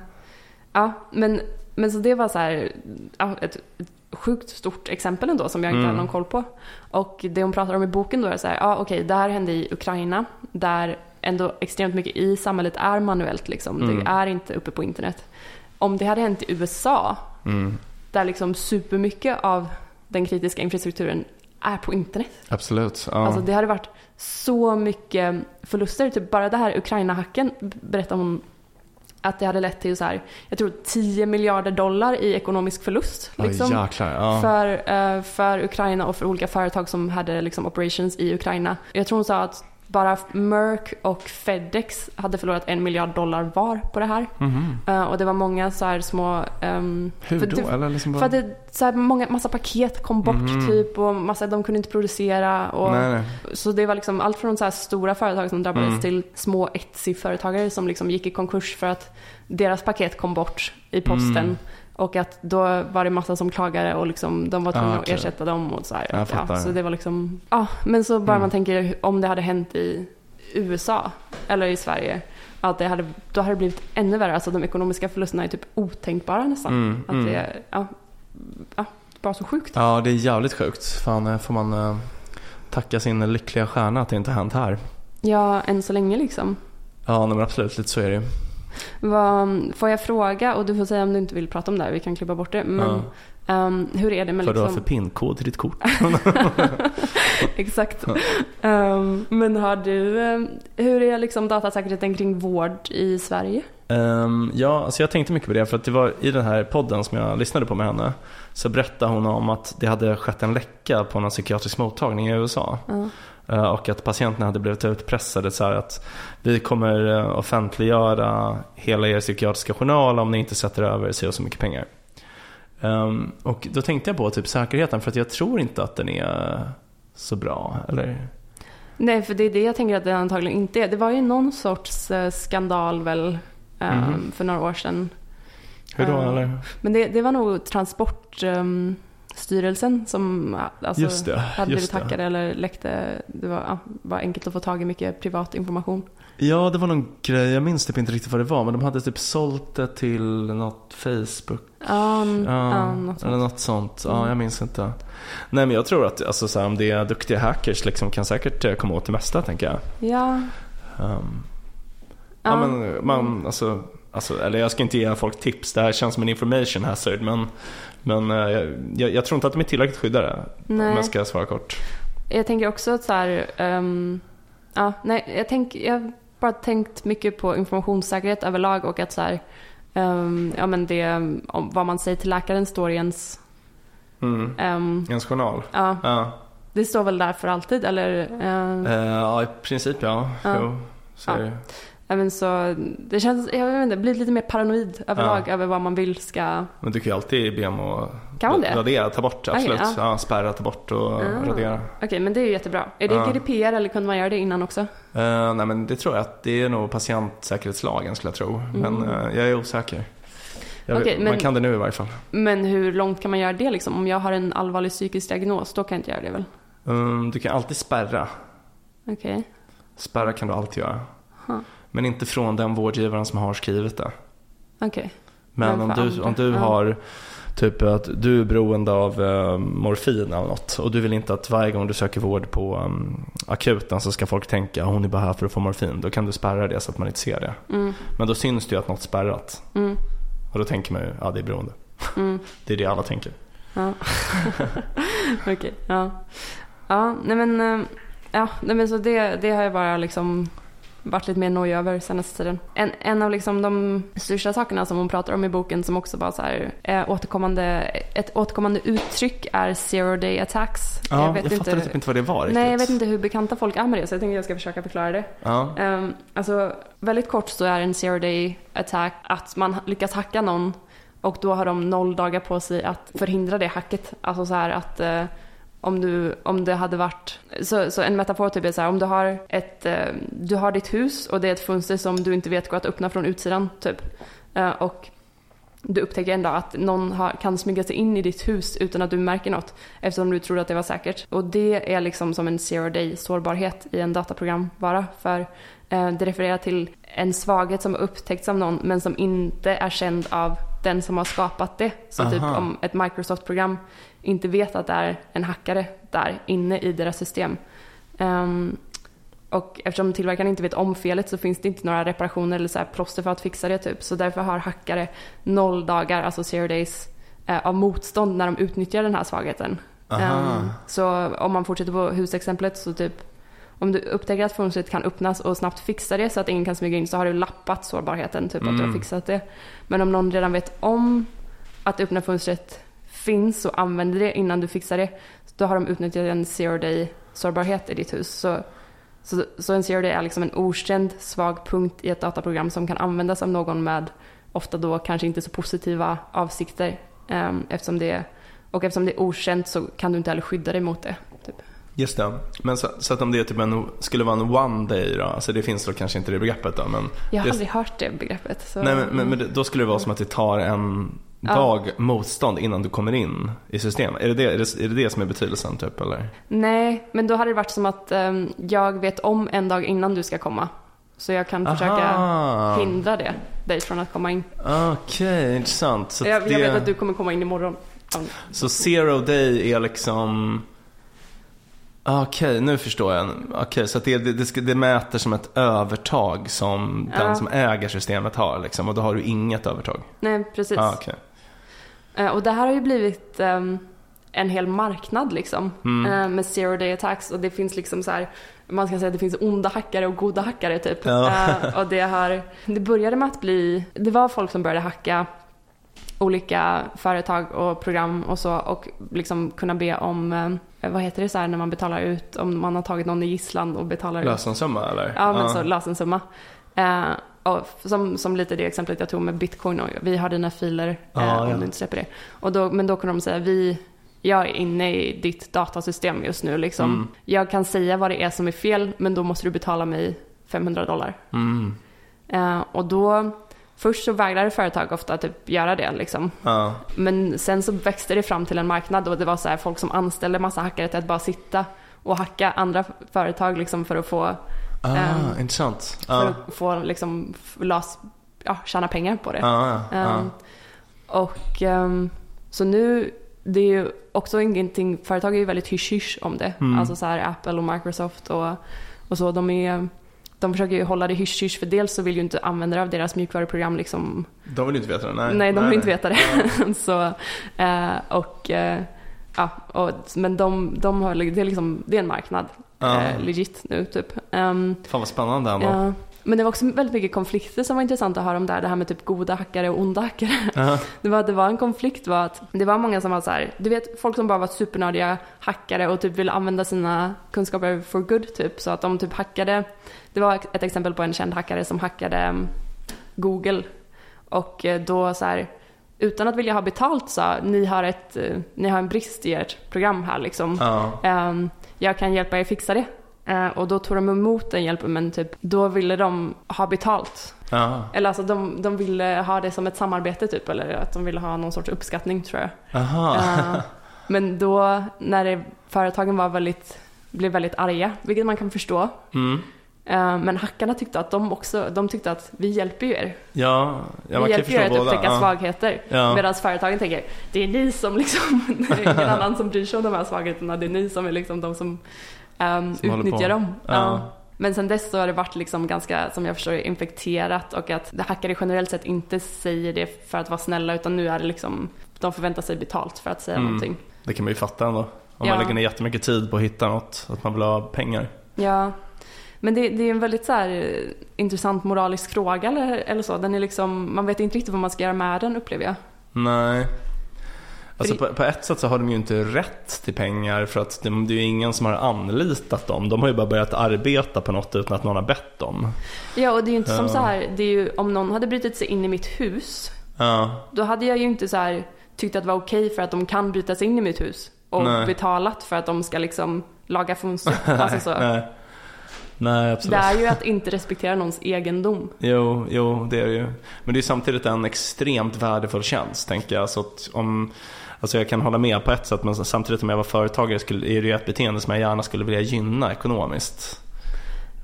ja, men, men så det var så här, ja, ett, ett sjukt stort exempel ändå som jag inte Mm. hade någon koll på. Och det hon pratar om i boken då är så här, ja okej, det här hände i Ukraina där ändå extremt mycket i samhället är manuellt liksom. Mm. Det är inte uppe på internet. Om det hade hänt i USA Mm. där liksom supermycket av den kritiska infrastrukturen är på internet. Absolut. Ja. Alltså det hade varit så mycket förluster. Typ bara det här Ukraina-hacken berättar hon att det hade lett till så här, jag tror 10 miljarder dollar i ekonomisk förlust. Liksom, jäklar. Ja. för, eh, för Ukraina och för olika företag som hade liksom operations i Ukraina. Jag tror hon sa att bara Merck och Fedex hade förlorat en miljard dollar var på det här. Mhm. Eh, och det var många så här små... ehm, Hur för då? det- Eller liksom bara... för att det, så här, många, massa paket kom bort Mhm. typ och massa, de kunde inte producera. Och, Nej, nej. Så det var liksom allt från så här stora företag som drabbades Mm. till små Etsy-företagare som liksom gick i konkurs för att deras paket kom bort i posten. Och att då var det massa som klagade och liksom, de var tvungna Ah, okej. att ersätta dem. Och så, här, Jag ja, så det var liksom, ja, men så bara Mm. man tänker om det hade hänt i USA eller i Sverige. Att det hade, då hade det blivit ännu värre. Alltså de ekonomiska förlusterna är typ otänkbara nästan. Mm, Att mm. det är, ja, ja, bara så sjukt. Ja, det är jävligt sjukt. Fan, eh, får man eh, tacka sin lyckliga stjärna att det inte har hänt här. Ja, än så länge liksom. Ja, men absolut. Lite så är det ju. Vad, får jag fråga, och du får säga om du inte vill prata om det här, vi kan klippa bort det. Men ehm, hur är det med Vad du har liksom... för pinkod till ditt kort. Exakt. Ehm, men har du, ehm, hur är liksom datasäkerheten kring vård i Sverige? Ehm, ja, alltså jag tänkte mycket på det för att det var i den här podden som jag lyssnade på med henne så berättade hon om att det hade skett en läcka på någon psykiatrisk mottagning i USA. Ja. Eh, Och att patienterna hade blivit utpressade så att vi kommer eh, offentliggöra hela er psykiatriska journal om ni inte sätter över sig och så mycket pengar. Ehm, och då tänkte jag på typ säkerheten för att jag tror inte att den är så bra. Eller? Nej, för det är det jag tänker att det antagligen inte är. Det var ju någon sorts eh, skandal väl Mhm. för några år sedan. Hur då? Eller? Men det, det var nog Transportstyrelsen som alltså, Just det, hade blivit hackade eller läckte. Det var, ja, var enkelt att få tag i mycket privat information. Ja, det var någon grej. Jag minns typ inte riktigt vad det var. Men de hade typ sålt det till något Facebook. Ja, n- Ja, ja, något eller något sånt. Ja, Mm. jag minns inte. Nej, men jag tror att alltså, så här, om det är duktiga hackers liksom, kan säkert eh, komma åt det mesta, tänker jag. Ja, Um, ja. Ja. men man, alltså, alltså, eller jag ska inte ge folk tips. Det här känns som en information hazard. Men, men eh, jag, jag, jag tror inte att de är tillräckligt skyddade. Om nej. jag ska svara kort. Jag tänker också att så här, ehm, ja, nej, jag, tänk, jag har bara tänkt mycket på informationssäkerhet överlag och att så här, ehm, ja men det, om vad man säger till läkaren står i ens, Mm. ehm, Ens journal. ja, Ja. det står väl där för alltid eller? ehm, Eh, ja, i princip ja. Ja. Jo, så Ja. Ja, men så, det känns, jag vet inte, blir lite mer paranoid överlag över vad man vill ska, Men du kan ju alltid be om att Kan man det? radera, ta bort, absolut. Okej, ja. spärra, ta bort och Ah. radera. okej men det är ju jättebra. Är det Ja. GDPR eller kunde man göra det innan också? Eh, nej men det tror jag att det är nog patientsäkerhetslagen skulle jag tro. Men eh, jag är osäker. Jag Mm. Okej, men- Man kan det nu i varje fall. Men hur långt kan man göra det liksom? Om jag har en allvarlig psykisk diagnos, då kan jag inte göra det väl? Um, du kan alltid spärra. Okej. Spärra kan du alltid göra. Huh. Men inte från den vårdgivaren som har skrivit det. Okej. Men Men om du, om du har typ att du är beroende av eh, morfin eller något och du vill inte att varje gång du söker vård på um, akuten så ska folk tänka hon är bara här för att få morfin. Då kan du spärra det så att man inte ser det. Mm, Men då syns det ju att något är spärrat. mm, Och då tänker man ju, ja det är beroende. mm. Det är det alla tänker. Ja. Okej, ja. Ja, nej men, eh, ja, nej men så det, det har jag bara liksom varit lite mer nojig över senaste tiden. En, en av liksom de största sakerna som hon pratar om i boken som också bara så här, är återkommande, ett återkommande uttryck är zero day attacks. Ja, jag, fattade typ inte vad det var riktigt. Nej, jag vet inte hur bekanta folk är med det så jag tänkte jag ska försöka förklara det. Ja. Um, alltså, väldigt kort så är en zero day attack att man lyckas hacka någon och då har de noll dagar på sig att förhindra det hacket. Alltså så här att uh, om, du, om det hade varit, så, så en metafor typ är så här, om du har, ett, uh, du har ditt hus och det är ett fönster som du inte vet går att öppna från utsidan typ. Uh, och du upptäcker en dag att någon har, kan smyga sig in i ditt hus utan att du märker något eftersom du trodde att det var säkert. Och det är liksom som en zero day sårbarhet i en dataprogram bara för eh, det refererar till en svaghet som har upptäckts av någon men som inte är känd av den som har skapat det. Så typ Aha. om ett Microsoft-program inte vet att det är en hackare där inne i deras system. Ehm, och eftersom tillverkaren inte vet om felet så finns det inte några reparationer eller så här plåster för att fixa det typ. Så därför har hackare noll dagar, alltså zero days, eh, av motstånd när de utnyttjar den här svagheten. Ehm, så om man fortsätter på husexemplet så typ om du upptäcker att fönstret kan öppnas och snabbt fixa det så att ingen kan smyga in så har du lappat sårbarheten, typ att du har fixat det. Men om någon redan vet om att öppna fönstret finns och använder det innan du fixar det, då har de utnyttjat en zero day sårbarhet i ditt hus. Så, så, så en zero day är liksom en okänd svag punkt i ett dataprogram som kan användas av någon med ofta då kanske inte så positiva avsikter. Um, eftersom det, och eftersom det är okänt så kan du inte heller skydda dig mot det. Typ. Just det. Men så, så att om det typ en, skulle vara en one day då, alltså det finns då kanske inte det begreppet då men. Jag har det, aldrig hört det begreppet. Så, Nej men, men, men då skulle det vara som att det tar en Ja. dag motstånd innan du kommer in i systemet. Är det det, är det, är det, det som är betydelsen typ eller? Nej, men då hade det varit som att ehm, jag vet om en dag innan du ska komma. Så jag kan försöka Aha. hindra det, dig från att komma in. Okej, intressant. Så, Jag, det, jag vet att du kommer komma in imorgon. Ja. så zero day är liksom Okej, nu förstår jag. Okej, så det, det, det, ska, det mäter som ett övertag som den Ja. som äger systemet har liksom, och då har du inget övertag. Nej, precis. Ah, okej. Eh, och det här har ju blivit ehm, en hel marknad liksom. Mm. eh, med zero day attacks. Och det finns liksom så här, man ska säga att det finns onda hackare och goda hackare typ. Ja. Eh, och det har, det började med att bli, det var folk som började hacka olika företag och program och så och liksom kunna be om, vad heter det så här när man betalar ut, om man har tagit någon i gisslan och betalar ut. Lösensumma eller? Ja, men Ah. så lösensumma. Eh, som, som lite det exemplet jag tog med bitcoin och vi har dina filer eh, Ja, om ja. du inte släpper det. Och då, men då kunde de säga vi, jag är inne i ditt datasystem just nu liksom. Mm. Jag kan säga vad det är som är fel men då måste du betala mig 500 dollar. Mm. Eh, och då, först så vägrade företag ofta typ göra det liksom. Ja. Men sen så växte det fram till en marknad och det var så här folk som anställde massa hackare till att bara sitta och hacka andra företag liksom för att få Ah, Ehm, intressant. för Ja. att få liksom las, ja, tjäna pengar på det. Ja. Ehm, och ehm, så nu, det är ju också ingenting, företag är ju väldigt hysch-hysch om det. Mm. Alltså så här Apple och Microsoft och, och så, de är de försöker ju hålla det hysch-hysch för dels så vill ju inte användare av deras mjukvaruprogram liksom De vill ju inte veta det. Nej, Nej, de vill inte nej. veta det. så, eh, och, eh, ja, och, men de, de har, det, är liksom, det är en marknad, Eh, legit nu typ. Ehm, Fan vad spännande ändå. ja. Men det var också väldigt mycket konflikter som var intressant att höra om där, det här med typ goda hackare och onda hackare. Ja. Det var, det var en konflikt var att det var många som var så här, du vet folk som bara var supernördiga hackare och typ ville använda sina kunskaper for good typ. Så att de typ hackade, det var ett exempel på en känd hackare som hackade mm, Google. Och eh, då så här, utan att vilja ha betalt sa, ni har, ett, eh, ni har en brist i ert program här liksom. Ja. Ehm, jag kan hjälpa er fixa det. Eh, och då tog de emot den hjälpen men typ, då ville de ha betalt. Ja. Eller alltså de, de ville ha det som ett samarbete typ, eller att de ville ha någon sorts uppskattning tror jag. Aha. Eh, men då när det, företagen var väldigt, blev väldigt arga, vilket man kan förstå. Mm. Eh, men hackarna tyckte att de också, de tyckte att vi hjälper ju er. Ja, ja vi hjälper er att upptäcka Ja. svagheter. Ja. Medan företagen tänker, det är ni som liksom, det är ingen annan som bryr sig om de här svagheterna, det är ni som är liksom de som, ehm, Som utnyttjar dem. Ja. Men sen dess så har det varit liksom ganska, som jag förstår infekterat och att hackare generellt sett inte säger det för att vara snälla utan nu är det liksom, de förväntar sig betalt för att säga Mm. någonting. Det kan man ju fatta ändå. Om man lägger ner jättemycket tid på att hitta något, att man vill ha pengar. Ja, Men det, det är en väldigt så här, eh, intressant moralisk fråga eller, eller så. Den är liksom, man vet inte riktigt vad man ska göra med den upplever jag. Nej. Alltså på, på ett sätt så har de ju inte rätt till pengar för att det, det är ju ingen som har anlitat dem. De har ju bara börjat arbeta på något utan att någon har bett dem. Ja och det är ju inte som Ja. så här, det är ju, om någon hade brutit sig in i mitt hus, Ja, då hade jag ju inte så här tyckt att det var okej för att de kan bryta sig in i mitt hus. Och Nej. betalat för att de ska liksom laga fönster. Alltså så. nej. Nej, absolut. Det är ju att inte respektera någons egendom. Jo, jo, det är det ju. Men det är samtidigt en extremt värdefull tjänst, tänker jag. Så om, alltså jag kan hålla med på ett sätt, men samtidigt om jag var företagare skulle, är det ju ett beteende som jag gärna skulle vilja gynna ekonomiskt.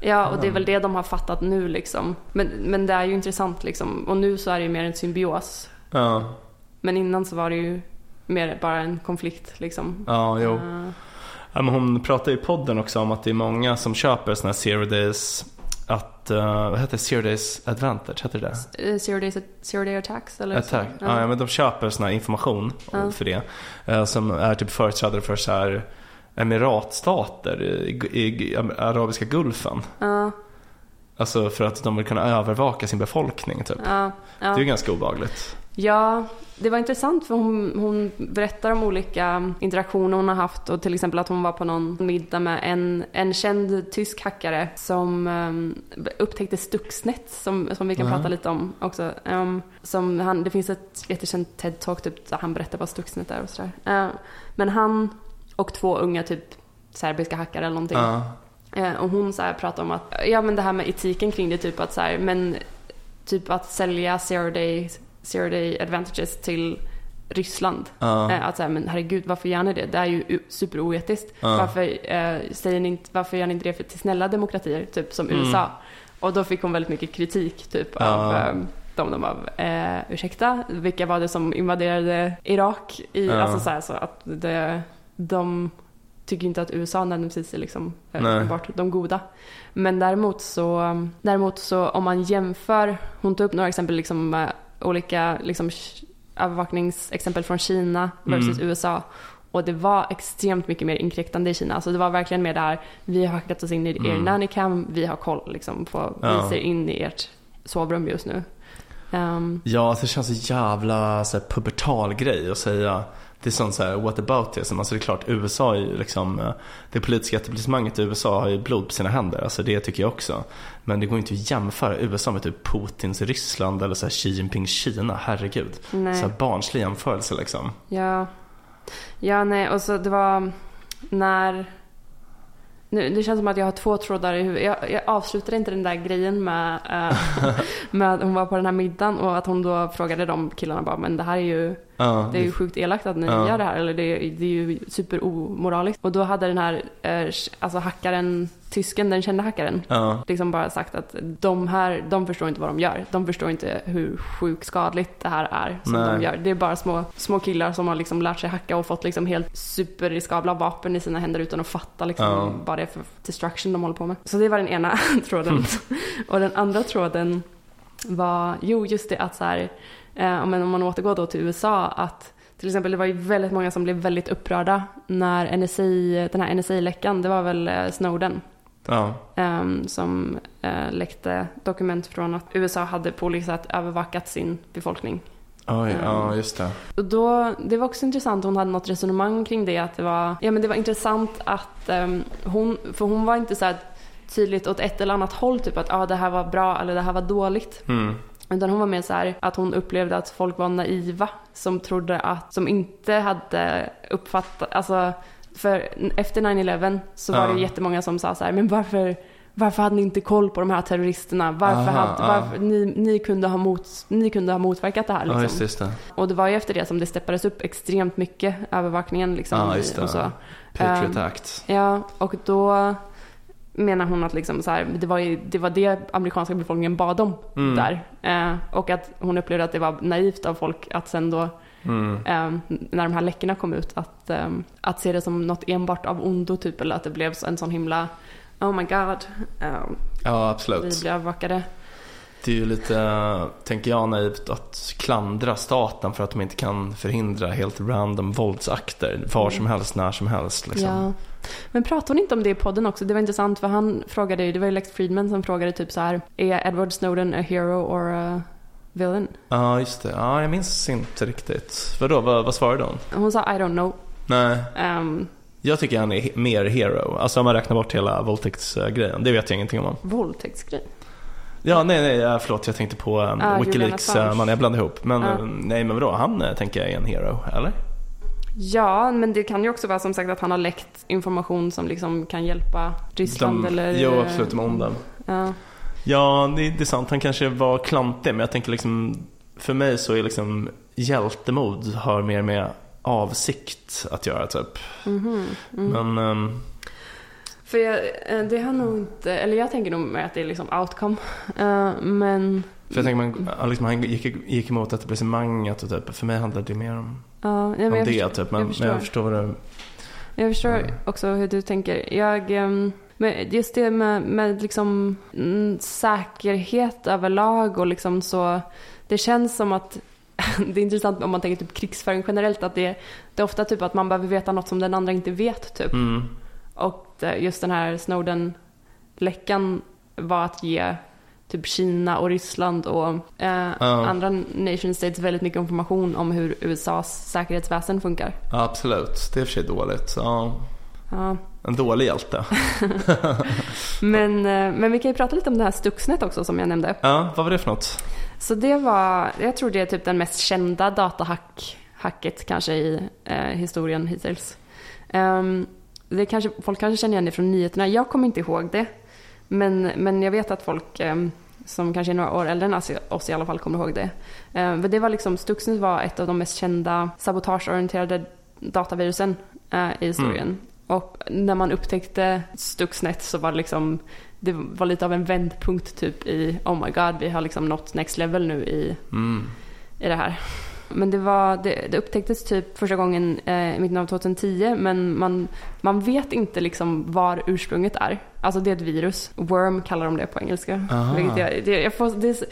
Ja, och det är väl det de har fattat nu liksom. Men, men det är ju intressant liksom. Och nu så är det ju mer en symbios. Ja, Men innan så var det ju mer bara en konflikt liksom. ja jo. Ja, men hon pratar i podden också om att det är många som köper sådana här zero days, att, uh, vad heter det, zero days advantage, heter det det? eh, zero, days, zero day attacks eller Attack. så. Ja. ja, men de köper sån här information Ja. för det. eh, Som är typ företrädare för så här emiratstater i, i arabiska gulfen. Ja, Alltså för att de vill kunna övervaka sin befolkning typ. ja, Det är ja. ju ganska obehagligt. ja, det var intressant för hon, hon berättar om olika interaktioner hon har haft och till exempel att hon var på någon middag med en, en känd tysk hackare som um, upptäckte Stuxnet som, som vi kan Ja. prata lite om också. Um, som han, det finns ett jättekänt TED-talk typ, där han berättar vad Stuxnet är och sådär. Uh, men han och två unga typ serbiska hackare eller någonting. Ja. Eh, och hon så här pratar om att, ja men det här med etiken kring det, typ att så här, men typ att sälja zero day, zero day advantages till Ryssland. Eh, att här, men herregud, varför gör ni det? Det är ju superoetiskt. Ja. Varför, eh, säger ni inte, varför gör ni inte det för, till snälla demokratier, typ som Mm. USA? Och då fick hon väldigt mycket kritik, typ Ja. av eh, de, de av, eh, ursäkta, vilka var det som invaderade Irak? I. Alltså så, här, så att det, de tycker inte att USA nödvändigtvis är liksom eh, Nej. enbart de goda. Men däremot så, däremot så om man jämför, hon tog upp några exempel liksom med olika liksom, övervakningsexempel från Kina versus Mm. USA. Och det var extremt mycket mer inkräktande i Kina. Alltså det var verkligen mer där, vi har hackat oss in i er Mm. nannycam, vi har koll liksom på, Ja. vi ser in i ert sovrum just nu. Ehm, Ja, alltså det känns så jävla så här, pubertal grej att säga. Det är sånt så här what about it? Alltså det är klart USA är ju liksom eh, Det politiska etablissemanget i USA har ju blod på sina händer. Alltså det tycker jag också. Men det går inte att jämföra USA med typ Putins Ryssland eller så här Xi Jinping Kina. Herregud. nej. Så här barnslig jämförelse liksom. Ja. Ja, nej, och så det var när... Nu, det känns som att jag har två trådar i huvudet. Jag, jag avslutade inte den där grejen med, eh, med att hon var på den här middagen och att hon då frågade de killarna bara, men det här är ju, Ja, det är ju sjukt elakt att ni Ja. gör det här, eller det, det är ju superomoraliskt. Och då hade den här, eh, alltså hackaren, tysken, den kända hackaren, ja, liksom bara sagt att de här, de förstår inte vad de gör. De förstår inte hur sjukt skadligt det här är som Nej. de gör. Det är bara små, små killar som har liksom lärt sig hacka och fått liksom helt superriskabla vapen i sina händer utan att fatta liksom Ja. vad det är för destruction de håller på med. Så det var den ena tråden. och den andra tråden var, jo just det att så här, eh, men om man återgår då till USA att till exempel det var ju väldigt många som blev väldigt upprörda när NSA, den här NSA-läckan, det var väl eh, Snowden ja, Ehm, som eh, läckte dokument från att USA hade på olika sätt övervakat sin befolkning. Oj, ja just det. Och då, det var också intressant, hon hade något resonemang kring det, att det var, ja men det var intressant att ehm, hon, för hon var inte så här tydligt åt ett eller annat håll, typ att ah, det här var bra eller det här var dåligt. Mm. Utan hon var mer så här att hon upplevde att folk var naiva som trodde att, som inte hade uppfattat, alltså för efter 9-11 så var Ja. det jättemånga som sa så här, men varför, varför hade ni inte koll på de här terroristerna? Varför Aha, hade, ja. varför, ni, ni, kunde ha mot, ni kunde ha motverkat det här Ja, liksom. just det, just det. Och det var ju efter det som det steppades upp extremt mycket, övervakningen liksom. Ja, just det. Och så. Patriot Ehm, Act. Ja, och då menar hon att liksom så här, det, var ju, det var det amerikanska befolkningen bad om Mm. där. Eh, och att hon upplevde att det var naivt av folk att sen då, Mm. eh, när de här läckorna kom ut, att, eh, att se det som något enbart av ondo typ, eller att det blev en sån himla Oh my god, eh, Ja, vi absolut. blev övervakade. Det är ju lite, tänker jag, naivt att klandra staten för att de inte kan förhindra helt random våldsakter var som helst, när som helst. Liksom. Ja. Men pratade hon inte om det i podden också? Det var intressant för han frågade ju, det var ju Lex Friedman som frågade typ så här, är Edward Snowden a hero or a villain? Ja, just det. Ja, jag minns inte riktigt. Vadå, vad, vad svarade hon? Hon sa I don't know. Nej, Um, jag tycker han är he- mer hero. Alltså om man räknar bort hela våldtäktsgrejen. Det vet jag ingenting om. våldtäktsgrej. Ja, nej, nej, förlåt. Jag tänkte på um, Ah, Wikileaks, uh, man jag blandade ihop. Men Ah. nej, men vadå? Han eh, tänker jag är en hero, eller? Ja, men det kan ju också vara som sagt att han har läckt information som liksom kan hjälpa Ryssland De- eller... Jo, absolut, de onda. Ja. Ja, det, det är sant. Han kanske var klantig, men jag tänker liksom för mig så är liksom hjältemod har mer med avsikt att göra typ. Mhm, mm. Men ehm, För jag, eh, det har nog inte, eller jag tänker nog med att det är liksom outcome. Eh, men för jag tänker man, han liksom, han gick, gick emot etablissemanget och typ, för mig handlade det mer om, ja, nej, men om jag, det förstår, typ. Men jag men förstår. jag förstår vad du... jag förstår Mm. också hur du tänker. Jag, ehm, men just det med, med liksom mm, säkerhet överlag och liksom så. Det känns som att det är intressant om man tänker typ krigsföring generellt att det, det är ofta typ att man behöver veta något som den andra inte vet typ. Mm. Och det- just den här Snowden-läckan var att ge typ Kina och Ryssland och eh, Ja. andra nation states väldigt mycket information om hur USAs säkerhetsväsen funkar. Ja, absolut. Det är för sig dåligt. Ja, Ja. en dålig hjälte. Men, eh, men vi kan ju prata lite om det här Stuxnet också som jag nämnde. Ja, vad var det för något? Så det var, jag tror det är typ den mest kända datahacket kanske i eh, historien hittills. Ehm, det kanske, folk kanske känner igen det från nyheterna. Jag kommer inte ihåg det. Men, men jag vet att folk ehm, som kanske är några år äldre än oss, i alla fall kommer ihåg det. Men det var liksom, Stuxnet var ett av de mest kända sabotageorienterade datavirusen eh, i historien. Och när man upptäckte Stuxnet så var det liksom det var lite av en vändpunkt typ i oh my god vi har liksom nått next level nu i, Mm. i det här. Men det, var, det, det upptäcktes typ första gången eh, i mitten av 2010 men man, man vet inte liksom var ursprunget är. Alltså det är ett virus. Worm kallar de det på engelska. Aha. Vilket jag, det, jag, får, det,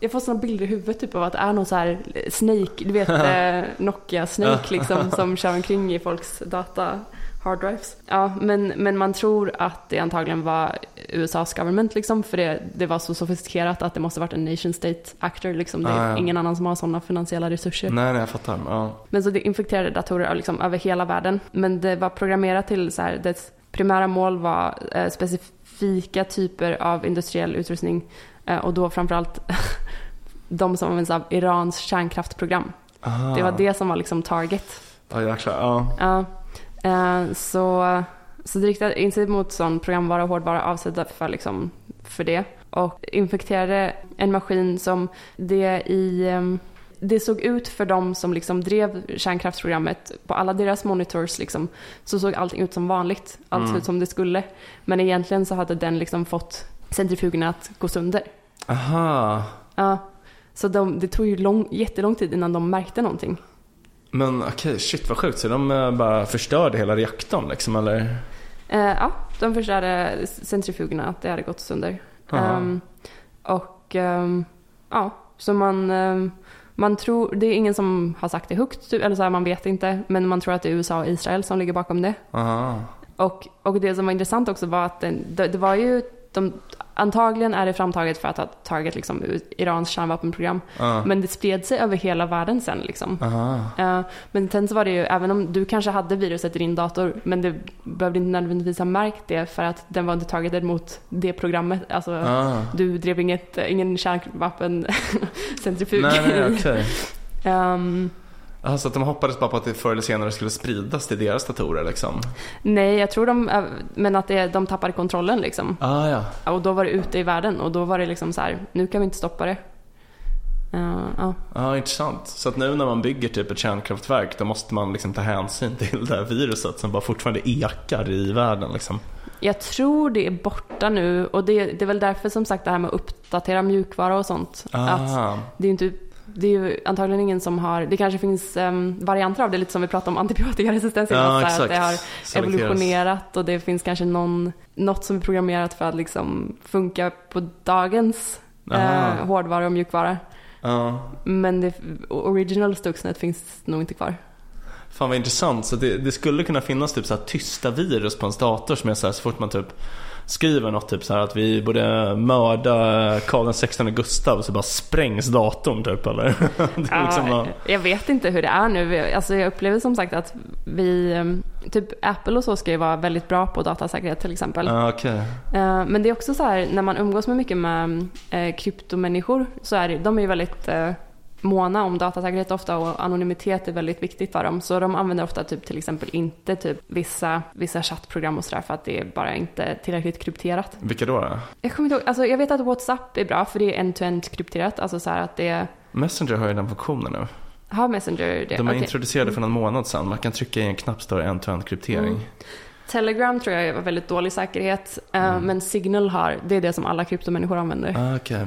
jag får såna bilder i huvudet typ av att det är någon så här Snake, du vet eh, Nokia Snake liksom som kör omkring i folks data hard drives. Ja, men, men man tror att det antagligen var USAs government liksom, för det, det var så sofistikerat att det måste varit en nation state actor liksom. Det är Ah, ja. ingen annan som har sådana finansiella resurser. Nej, nej, jag fattar. Ja. Men så det infekterade datorer liksom över hela världen. Men det var programmerat till så här, dess primära mål var eh, specifika typer av industriell utrustning eh, och då framförallt de som används av Irans kärnkraftprogram. Aha. Det var det som var liksom target. Ja, jäklar. Ja. Ja, så, så det riktade in sig mot sån programvara och hårdvara avsedda för, liksom, för det. Och infekterade en maskin som det i... ehm, Det såg ut för dem som liksom drev kärnkraftsprogrammet, på alla deras monitors liksom, så såg allting ut som vanligt. Allt såg Mm. ut som det skulle. Men egentligen så hade den liksom fått centrifugerna att gå sönder. Aha. Ja, så de, det tog ju lång, jättelång tid innan de märkte någonting. Men okej, shit vad sjukt. Så de eh, bara förstörde hela reaktorn liksom, eller? Eh, ja, de förstörde centrifugerna, att det hade gått sönder. Ehm, och ehm, ja, så man, ehm, man tror, det är ingen som har sagt det högt, typ, eller så här, man vet inte, men man tror att det är USA och Israel som ligger bakom det. Aha. Och, och det som var intressant också var att den, det, det var ju, de, antagligen är det framtaget för att ha target liksom, Irans kärnvapenprogram, Ja. men det spred sig över hela världen sen liksom. Eh, men sen så var det ju, även om du kanske hade viruset i din dator, men du behövde inte nödvändigtvis ha märkt det för att den var inte targeted mot det programmet. Alltså, Ah. du drev inget, ingen kärnvapencentrifug. Nej, nej, okej. Ehm, Alltså att de hoppades bara på att det förr eller senare skulle spridas till deras datorer liksom? nej, jag tror de, eh, men att det, de tappade kontrollen liksom. Ah, ja. Och då var det ute i världen och då var det liksom så här, nu kan vi inte stoppa det. Eh, ja. Ja, intressant. Så att nu när man bygger typ ett kärnkraftverk då måste man liksom ta hänsyn till det här viruset som bara fortfarande ekar i världen liksom. Jag tror det är borta nu och det, det är väl därför som sagt det här med att uppdatera mjukvara och sånt. Att Ah. det är inte det är ju antagligen ingen som har, det kanske finns em, varianter av det, lite som vi pratade om antibiotikaresistens Ja, exakt. att det har Selekteras. evolutionerat och det finns kanske någon, något som är programmerat för att liksom funka på dagens eh, hårdvara och mjukvara. Ja. Men det original Stuxnet finns nog inte kvar. Fan vad intressant. Så det, det skulle kunna finnas typ så tysta virus på ens dator som är så här så fort man typ skriver något typ så här att vi borde mörda Karl XVI Gustav så bara sprängs datorn typ eller? liksom Ja, bara, jag vet inte hur det är nu. Alltså jag upplever som sagt att vi, ehm, typ Apple och så ska ju vara väldigt bra på datasäkerhet till exempel. ja okej. Eh, Men det är också så här, när man umgås med mycket med eh, kryptomänniskor så är det, de är ju väldigt eh, måna om datasäkerhet ofta och anonymitet är väldigt viktigt för dem. Så de använder ofta typ till exempel inte typ vissa, vissa chattprogram och sådär för att det är bara inte tillräckligt krypterat. Vilka då? Jag kommer inte ihåg, alltså jag vet att WhatsApp är bra för det är end-to-end krypterat, alltså så att det Messenger har ju den funktionen nu. har Messenger det. De har Okej. introducerat det för någon månad sedan. Man kan trycka i en knapp det end-to-end kryptering. Mm. Telegram tror jag var väldigt dålig säkerhet, eh, Mm. men Signal har, det är det som alla kryptomänniskor använder. Ah, okej.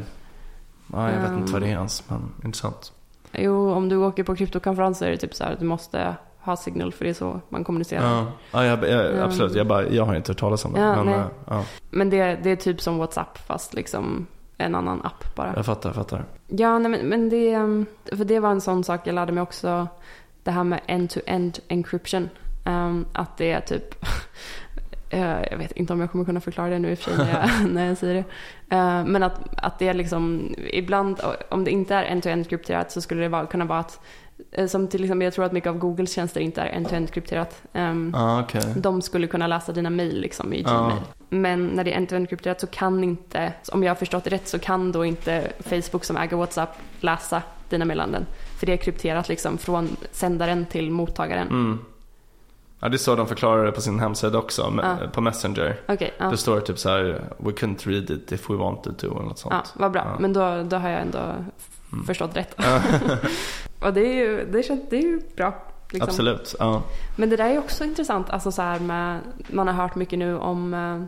Ja, jag vet Um. inte vad det är ens, men intressant. Jo, om du åker på kryptokonferenser är det typ så här, du måste ha Signal för det är så man kommunicerar. Ja, ja jag, jag, Um. absolut. Jag, bara, jag har inte hört talas om det. Ja, men, eh, ja, Men det, det är typ som WhatsApp fast liksom en annan app bara. jag fattar, jag fattar. Ja, nej, men, men det, um, för det var en sån sak jag lärde mig också. Det här med end-to-end encryption. Um, att det är typ, jag vet inte om jag kommer kunna förklara det nu i och för sig när jag, när jag säger det. Eh, men att, att det är liksom, ibland om det inte är end-to-end krypterat så skulle det kunna vara att eh, som till exempel, jag tror att mycket av Googles tjänster inte är end-to-end krypterat. Um, Ja, okej. de skulle kunna läsa dina mejl liksom i. Gmail. Men när det är end-to-end krypterat så kan inte, om jag har förstått det rätt, så kan då inte Facebook som äger WhatsApp läsa dina meddelanden. För det är krypterat liksom från sändaren till mottagaren. Mm. Ja, det är så de förklarar det på sin hemsida också, Ja. på Messenger. Okej, ja. Det står typ så här, we couldn't read it if we wanted to, eller något sånt. ja, vad bra. Men då, då har jag ändå Mm. förstått rätt. Och det är ju, det känns, det är ju bra. Liksom. Absolut, ja. Men det där är också intressant, alltså så här med, man har hört mycket nu om eh,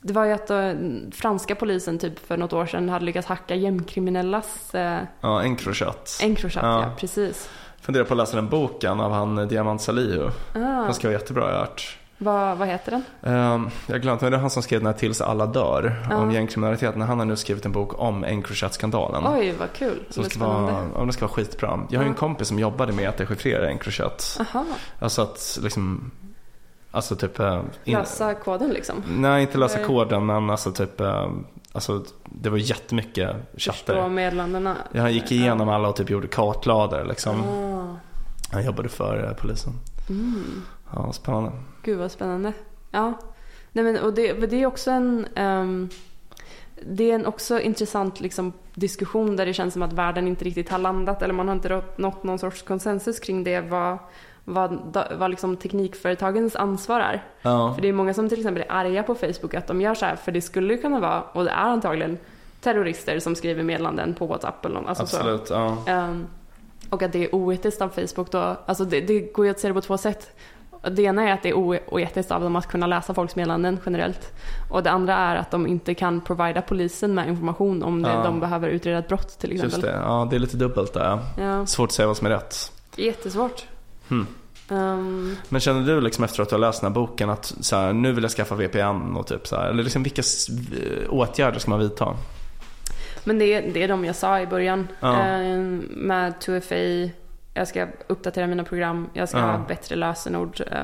det var ju att eh, franska polisen typ för något år sedan hade lyckats hacka gängkriminellas eh, Ja, Encrochat. Encrochat, Ja. ja. precis. Funderar på att läsa den boken av han eh, Diamant Salihu. Ah, Den ska vara jättebra, jag hört. vad, vad heter den? Um, jag har glömt, men det är han som skrev den här Tills alla dör. Ja. Om gängkriminaliteten. Han har nu skrivit en bok om Encrochat-skandalen. Oj, vad kul. Som ska vara, ja, den ska vara skitbra. Jag har ju en Ja. kompis som jobbade med att dechiffrera Encrochat. Aha, Alltså att liksom, alltså typ... eh, in- läsa koden liksom. Nej, inte läsa Nej. koden, men alltså typ, eh, alltså det var jättemycket Förstå chatter. meddelandena. Ja, han gick igenom alla och typ gjorde kartlader liksom. Ah. Han jobbade för eh, polisen. Mm. Ja, spännande. Gud vad spännande. Ja. Nej, men, och det, det är också en... ehm, det är en också intressant liksom, diskussion där det känns som att världen inte riktigt har landat eller man har inte nått någon sorts konsensus kring det vad, vad, vad liksom teknikföretagens ansvar är. Ja, För det är många som till exempel är arga på Facebook att de gör så här för det skulle kunna vara, och det är antagligen, terrorister som skriver meddelanden på WhatsApp eller något. Alltså så. absolut. Ja. Ehm, och att det är oetiskt av Facebook då. Alltså det, det går ju att se det på två sätt. Det ena är att det är oetiskt av dem att kunna läsa folks meddelanden generellt. Och det andra är att de inte kan provida polisen med information om det, Ja. de behöver utreda ett brott till exempel. Just det, ja det är lite dubbelt där. Ja, Svårt att säga vad som är rätt. jättesvårt. Hmm. Ehm, Men känner du liksom efter att du har läst den här boken att så här, nu vill jag skaffa VPN och typ så här, eller liksom vilka s- åtgärder ska man vidta? men det, är- det är de jag sa i början. Ja. Ehm, med 2FA, jag ska uppdatera mina program, jag ska Ja. ha bättre lösenord. eh,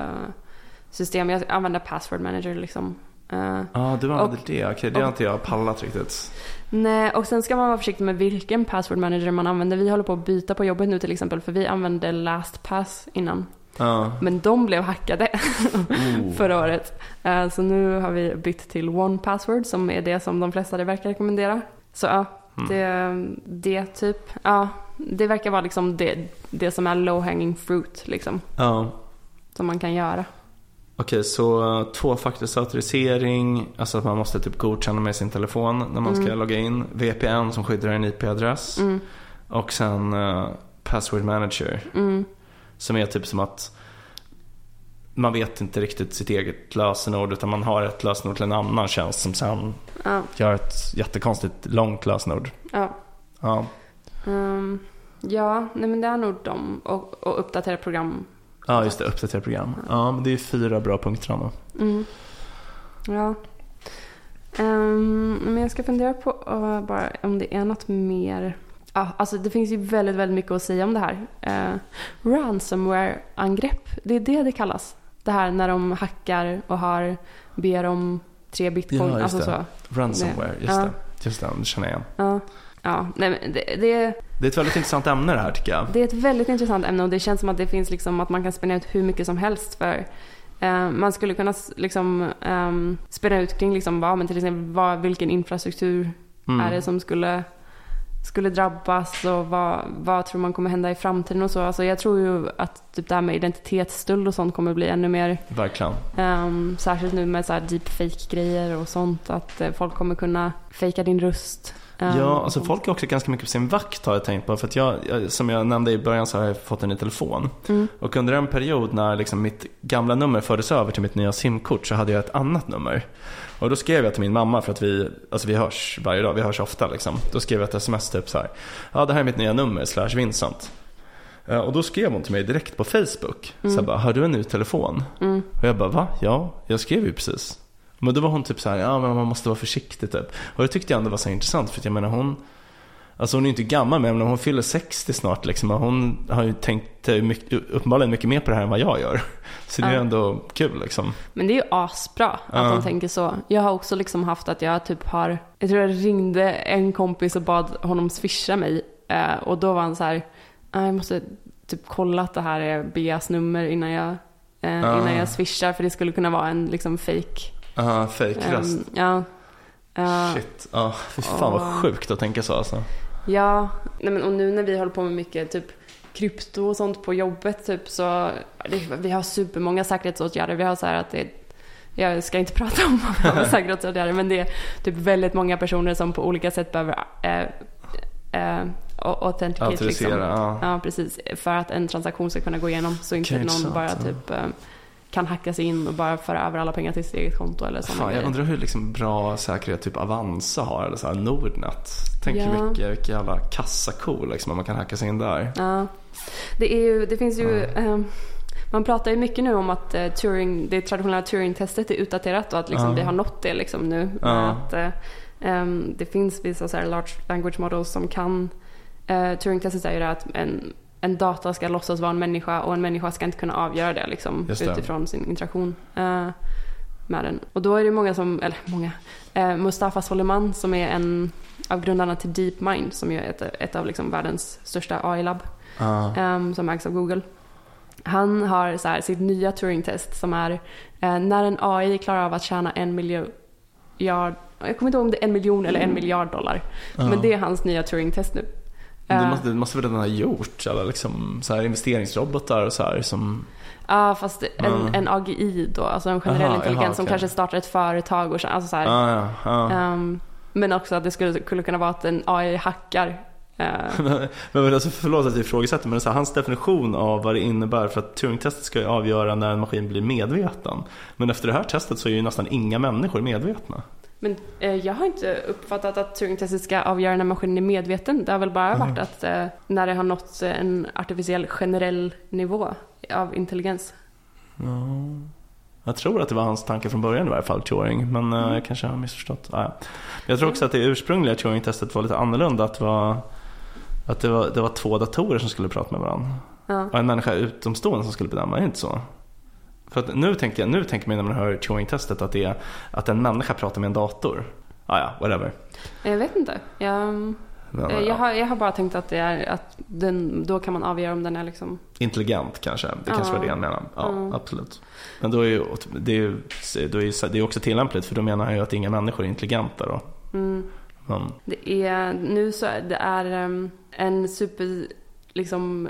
system, jag använder password manager liksom. Eh, Ja, du använder Och- det. Okej, det har inte jag pallat riktigt. Nej, och sen ska man vara försiktig med vilken password manager man använder. Vi håller på att byta på jobbet nu till exempel för vi använde LastPass innan. Ja. Men de blev hackade Oh. förra året. Eh, Så nu har vi bytt till OnePassword som är det som de flesta verkar rekommendera. Så ja, Mm. det, det typ, ja, det verkar vara liksom det, det som är low hanging fruit liksom. Ja. Som man kan göra. Okej, så uh, tvåfaktorsautorisering, alltså att man måste typ godkänna med sin telefon när man ska Mm. logga in. VPN som skyddar en IP-adress. Mm, Och sen uh, password manager. mm, Som är typ som att man vet inte riktigt sitt eget lösenord utan man har ett lösenord till en annan tjänst som sen ja, gör ett jättekonstigt långt lösenord. ja. Ja, Ehm, ja, nej men det är nog de. Och, och uppdatera program ja just det, uppdatera program. Ja, men det är fyra bra punkter ändå. Mm. Ja. Ehm, men jag ska fundera på uh, bara om det är något mer. Ja, alltså det finns ju väldigt, väldigt mycket att säga om det här. Eh, Ransomware-angrepp, det är det det kallas. Det här när de hackar och har, ber om tre bitcoin. Ja, just alltså det. så. Ransomware, just Ja. det. Just det, det känner jag igen. Ja, ja nej, det, det, Det är ett väldigt intressant ämne det här tycker jag. det är ett väldigt intressant ämne och det känns som att det finns liksom att man kan spänna ut hur mycket som helst för eh, man skulle kunna liksom um, spänna ut kring liksom vad, men till exempel vad, vilken infrastruktur Mm. är det som skulle, skulle drabbas och vad, vad tror man kommer hända i framtiden och så. Alltså jag tror ju att typ det här med identitetsstöld och sånt kommer bli ännu mer, Verkligen. um, särskilt nu med så här deepfake-grejer och sånt, att eh, folk kommer kunna fejka din röst. Ja, och alltså folk är också ganska mycket på sin vakt har jag tänkt på. För att jag, som jag nämnde i början så har jag fått en ny telefon. Mm. Och under en period när liksom mitt gamla nummer fördes över till mitt nya simkort så hade jag ett annat nummer. Och då skrev jag till min mamma för att vi, alltså vi hörs varje dag, vi hörs ofta liksom. Då skrev jag ett sms typ så här. Ja, det här är mitt nya nummer, slash Vincent. Eh, Och då skrev hon till mig direkt på Facebook. Så jag bara, har du en ny telefon? Mm. Och jag bara, va? Ja, jag skrev ju precis. Men då var hon typ så här, ja men man måste vara försiktig typ. Och det tyckte jag ändå var så intressant för att jag menar hon Alltså hon är ju inte gammal men hon fyller 60 snart liksom och hon har ju tänkt eh, mycket, uppenbarligen mycket mer på det här än vad jag gör. Så det är Ja. ändå kul liksom. Men det är ju asbra att Ja. de tänker så. Jag har också liksom haft att jag typ har, jag tror jag ringde en kompis och bad honom swisha mig. Eh, och då var han så här, "Ah, jag måste typ kolla att det här är Beas nummer innan jag, eh, Ja. innan jag swishar. För det skulle kunna vara en liksom fake. Ja, fejkröst. Ehm, ja. Eh, Shit, ja fy fan vad Ja. sjukt att tänka så alltså. Ja, nej men och nu när vi håller på med mycket typ krypto och sånt på jobbet typ så det, vi har supermånga säkerhetsåtgärder. Vi har så här att det jag ska inte prata om vad för säkerhetsåtgärder men det är typ väldigt många personer som på olika sätt behöver äh, äh, authenticate Auktorisera, liksom. ja. Ja, precis. För att en transaktion ska kunna gå igenom så inte någon bara ja. typ eh, kan hacka sig in och bara föra över alla pengar till sitt eget konto eller sådana Fan, jag undrar hur liksom bra säkerhet typ Avanza har eller så här Nordnet. Tänk hur Ja. mycket, vilka jävla kassako liksom om man kan hacka sig in där. Ja, det, är ju, det finns ju... ehm, man pratar ju mycket nu om att eh, Turing, det traditionella Turing-testet är utdaterat och att liksom, Ja. vi har nått det liksom nu. Ja. Att, eh, ehm, det finns vissa så large language models som kan... Uh, Turing-testet säger att en, en data ska låtsas vara en människa och en människa ska inte kunna avgöra det, liksom, det. utifrån sin interaktion eh, med den. Och då är det många som, eller många, eh, Mustafa Soleiman som är en av grundarna till DeepMind som ju är ett, ett av liksom världens största AI-labb Ja. ehm, som ägs av Google. Han har så här, sitt nya Turing-test som är eh, när en AI klarar av att tjäna en miljard, jag kommer inte ihåg om det är en miljon eller en miljard dollar. Men det är hans nya Turing-test nu. Det, måste, det måste väl redan ha gjort? Eller liksom så här investeringsrobotar och så här som... Ja, fast en, en AGI då, alltså en generell Aha, intelligens jaha, som okej. kanske startar ett företag och så, alltså så här, Ja, ja, ehm, Men också att det skulle, skulle kunna vara att en AI hackar. eh, men men alltså, förlåt att jag ifrågasätter men så här, hans definition av vad det innebär för att Turing-testet ska ju avgöra när en maskin blir medveten. Men efter det här testet så är ju nästan inga människor medvetna. Men eh, jag har inte uppfattat att Turing-testet ska avgöra när maskinen är medveten. Det har väl bara varit att eh, när det har nått eh, en artificiell generell nivå av intelligens. Jag tror att det var hans tanke från början i varje fall, Turing. Men eh, jag kanske har missförstått. Ah, ja. Jag tror också att det ursprungliga Turing-testet var lite annorlunda. Att, det var, att det, var, det var två datorer som skulle prata med varandra. Ja. Och en människa utomstående som skulle bedöma, är det inte så? För att nu tänker, jag, nu tänker man när man hör Turing-testet att det är att en människa pratar med en dator. Ah, ja, whatever. Jag vet inte. Jag, Men, eh, ja, jag, har, jag har bara tänkt att det är att den, då kan man avgöra om den är liksom... Intelligent kanske, det kanske Ja. var det han menade. Ja, Ja. absolut. Men då är ju, det är ju då är det är också tillämpligt för då menar han ju att inga människor är intelligenta då. Mm. Men, Det är, nu så är det är ehm, en super, liksom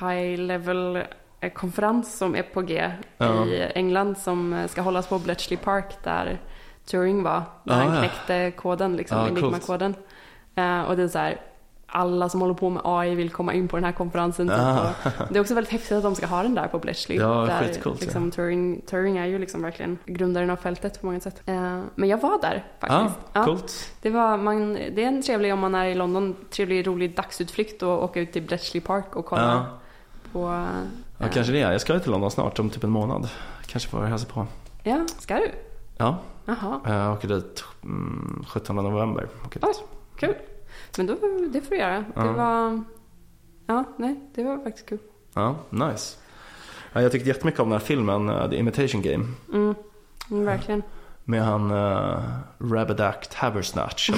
high level konferens som är på G Ja. i England som eh, ska hållas på Bletchley Park där Turing var. När Ah, han ja. knäckte koden, liksom, Ah. Enigma-koden. Eh, och det är så här, alla som håller på med AI vill komma in på den här konferensen. Typ. Ah. Det är också väldigt häftigt att de ska ha den där på Bletchley. Ja, där, skitcoolt, ja. liksom, Turing, Turing är ju liksom verkligen grundaren av fältet på många sätt. Eh, men jag var där ah, faktiskt. Ja. coolt. Det, var, man, det är en trevlig, om man är i London, trevlig rolig dagsutflykt och åka ut till Bletchley Park och kolla Ja. på... Ja, eh, kanske det. Jag ska till London snart om typ en månad. Kanske får hälsa på. Ja, ska du? Ja, Jaha, jag åker dit mm, 17 november. Åker dit. Oj. kul. Men då, det får du göra. Det var... Ja, nej, det var faktiskt kul. Ja, nice. Ja, jag tyckte jättemycket om den här filmen, uh, The Imitation Game. Mm, mm, verkligen. Med han uh, Rabadact Haversnatch.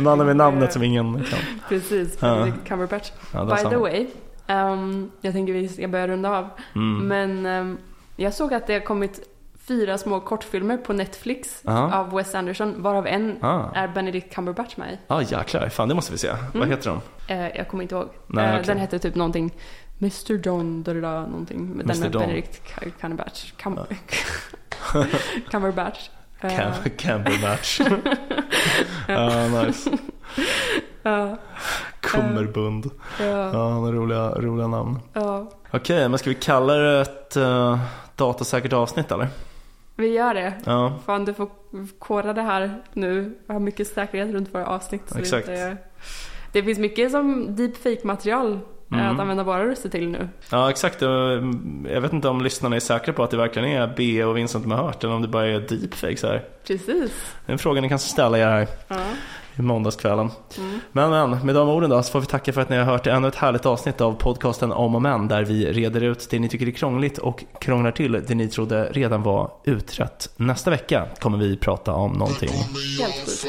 Mannen med namnet som ingen kan. Precis. Benedict Cumberbatch. Ja, By the samma. way, ehm, jag tänker vi ska börja runda av. Mm. Men ehm, jag såg att det har kommit fyra små kortfilmer på Netflix Ja. av Wes Anderson, varav en Ah. är Benedict Cumberbatch med i. Ja, ah, jäklar. Fan, det måste vi se. Vad heter de? Eh, jag kommer inte ihåg. Nej, Eh, okej. Den hette typ någonting Mr John, da, da, da, någonting. Men Den Mr. med Don. Benedict Cu- Cumberbatch. Cum- Cumberbatch. Cam Camberbatch. Ja, nice. Ja, Kummerbund. ja, Ja, roliga, roliga namn. ja. Okej, men ska vi kalla det ett uh, datasäkert avsnitt eller? Vi gör det. Ja, Fan, du får kora det här nu. Jag har mycket säkerhet runt våra avsnitt. så Exakt. Det, det finns mycket som deepfake-material eh, Mm. att använda våra röster till nu. ja exakt. Jag vet inte om lyssnarna är säkra på att det verkligen är B och Vincent de har hört eller om det bara är deepfakes här. Precis. Det är en fråga ni kan ställa er här Ja. Måndagskvällen. Mm. Men, men med de orden då så får vi tacka för att ni har hört ännu ett härligt avsnitt av podcasten Om och Men där vi reder ut det ni tycker är krångligt och krånglar till det ni trodde redan var utrett. Nästa vecka kommer vi prata om någonting. Helt.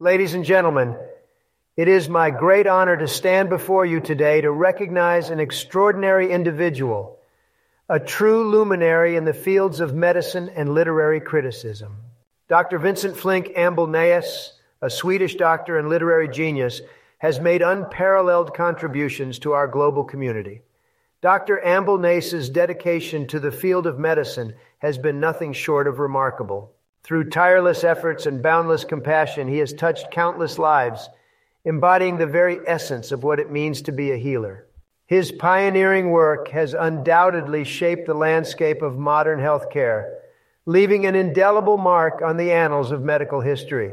Ladies and gentlemen, it is my great honor to stand before you today to recognize an extraordinary individual, a true luminary in the fields of medicine and literary criticism. Dr. Vincent Flink Ambelnaeus, a Swedish doctor and literary genius, has made unparalleled contributions to our global community. Dr. Ambelnace's dedication to the field of medicine has been nothing short of remarkable. Through tireless efforts and boundless compassion, he has touched countless lives, embodying the very essence of what it means to be a healer. His pioneering work has undoubtedly shaped the landscape of modern healthcare, leaving an indelible mark on the annals of medical history.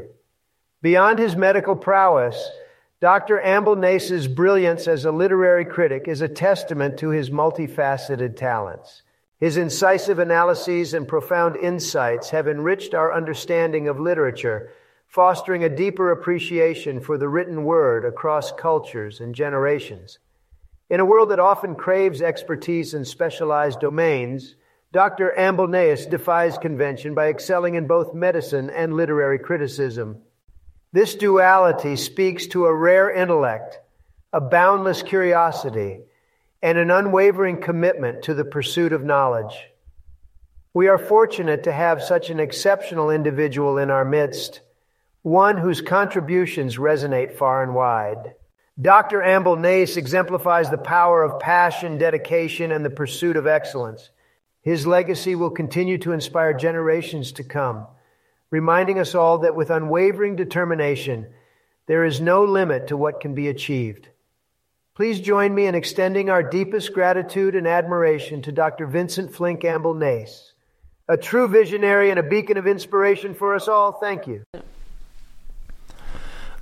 Beyond his medical prowess, Dr. Amble Nace's brilliance as a literary critic is a testament to his multifaceted talents. His incisive analyses and profound insights have enriched our understanding of literature, fostering a deeper appreciation for the written word across cultures and generations. In a world that often craves expertise in specialized domains, Dr. Amblenaeus defies convention by excelling in both medicine and literary criticism. This duality speaks to a rare intellect, a boundless curiosity, and an unwavering commitment to the pursuit of knowledge. We are fortunate to have such an exceptional individual in our midst, one whose contributions resonate far and wide. Dr. Amble Nace exemplifies the power of passion, dedication, and the pursuit of excellence. His legacy will continue to inspire generations to come, reminding us all that with unwavering determination, there is no limit to what can be achieved. Please join me in extending our deepest gratitude and admiration to Dr. Vincent Flink Amble Nace, a true visionary and a beacon of inspiration for us all. Thank you.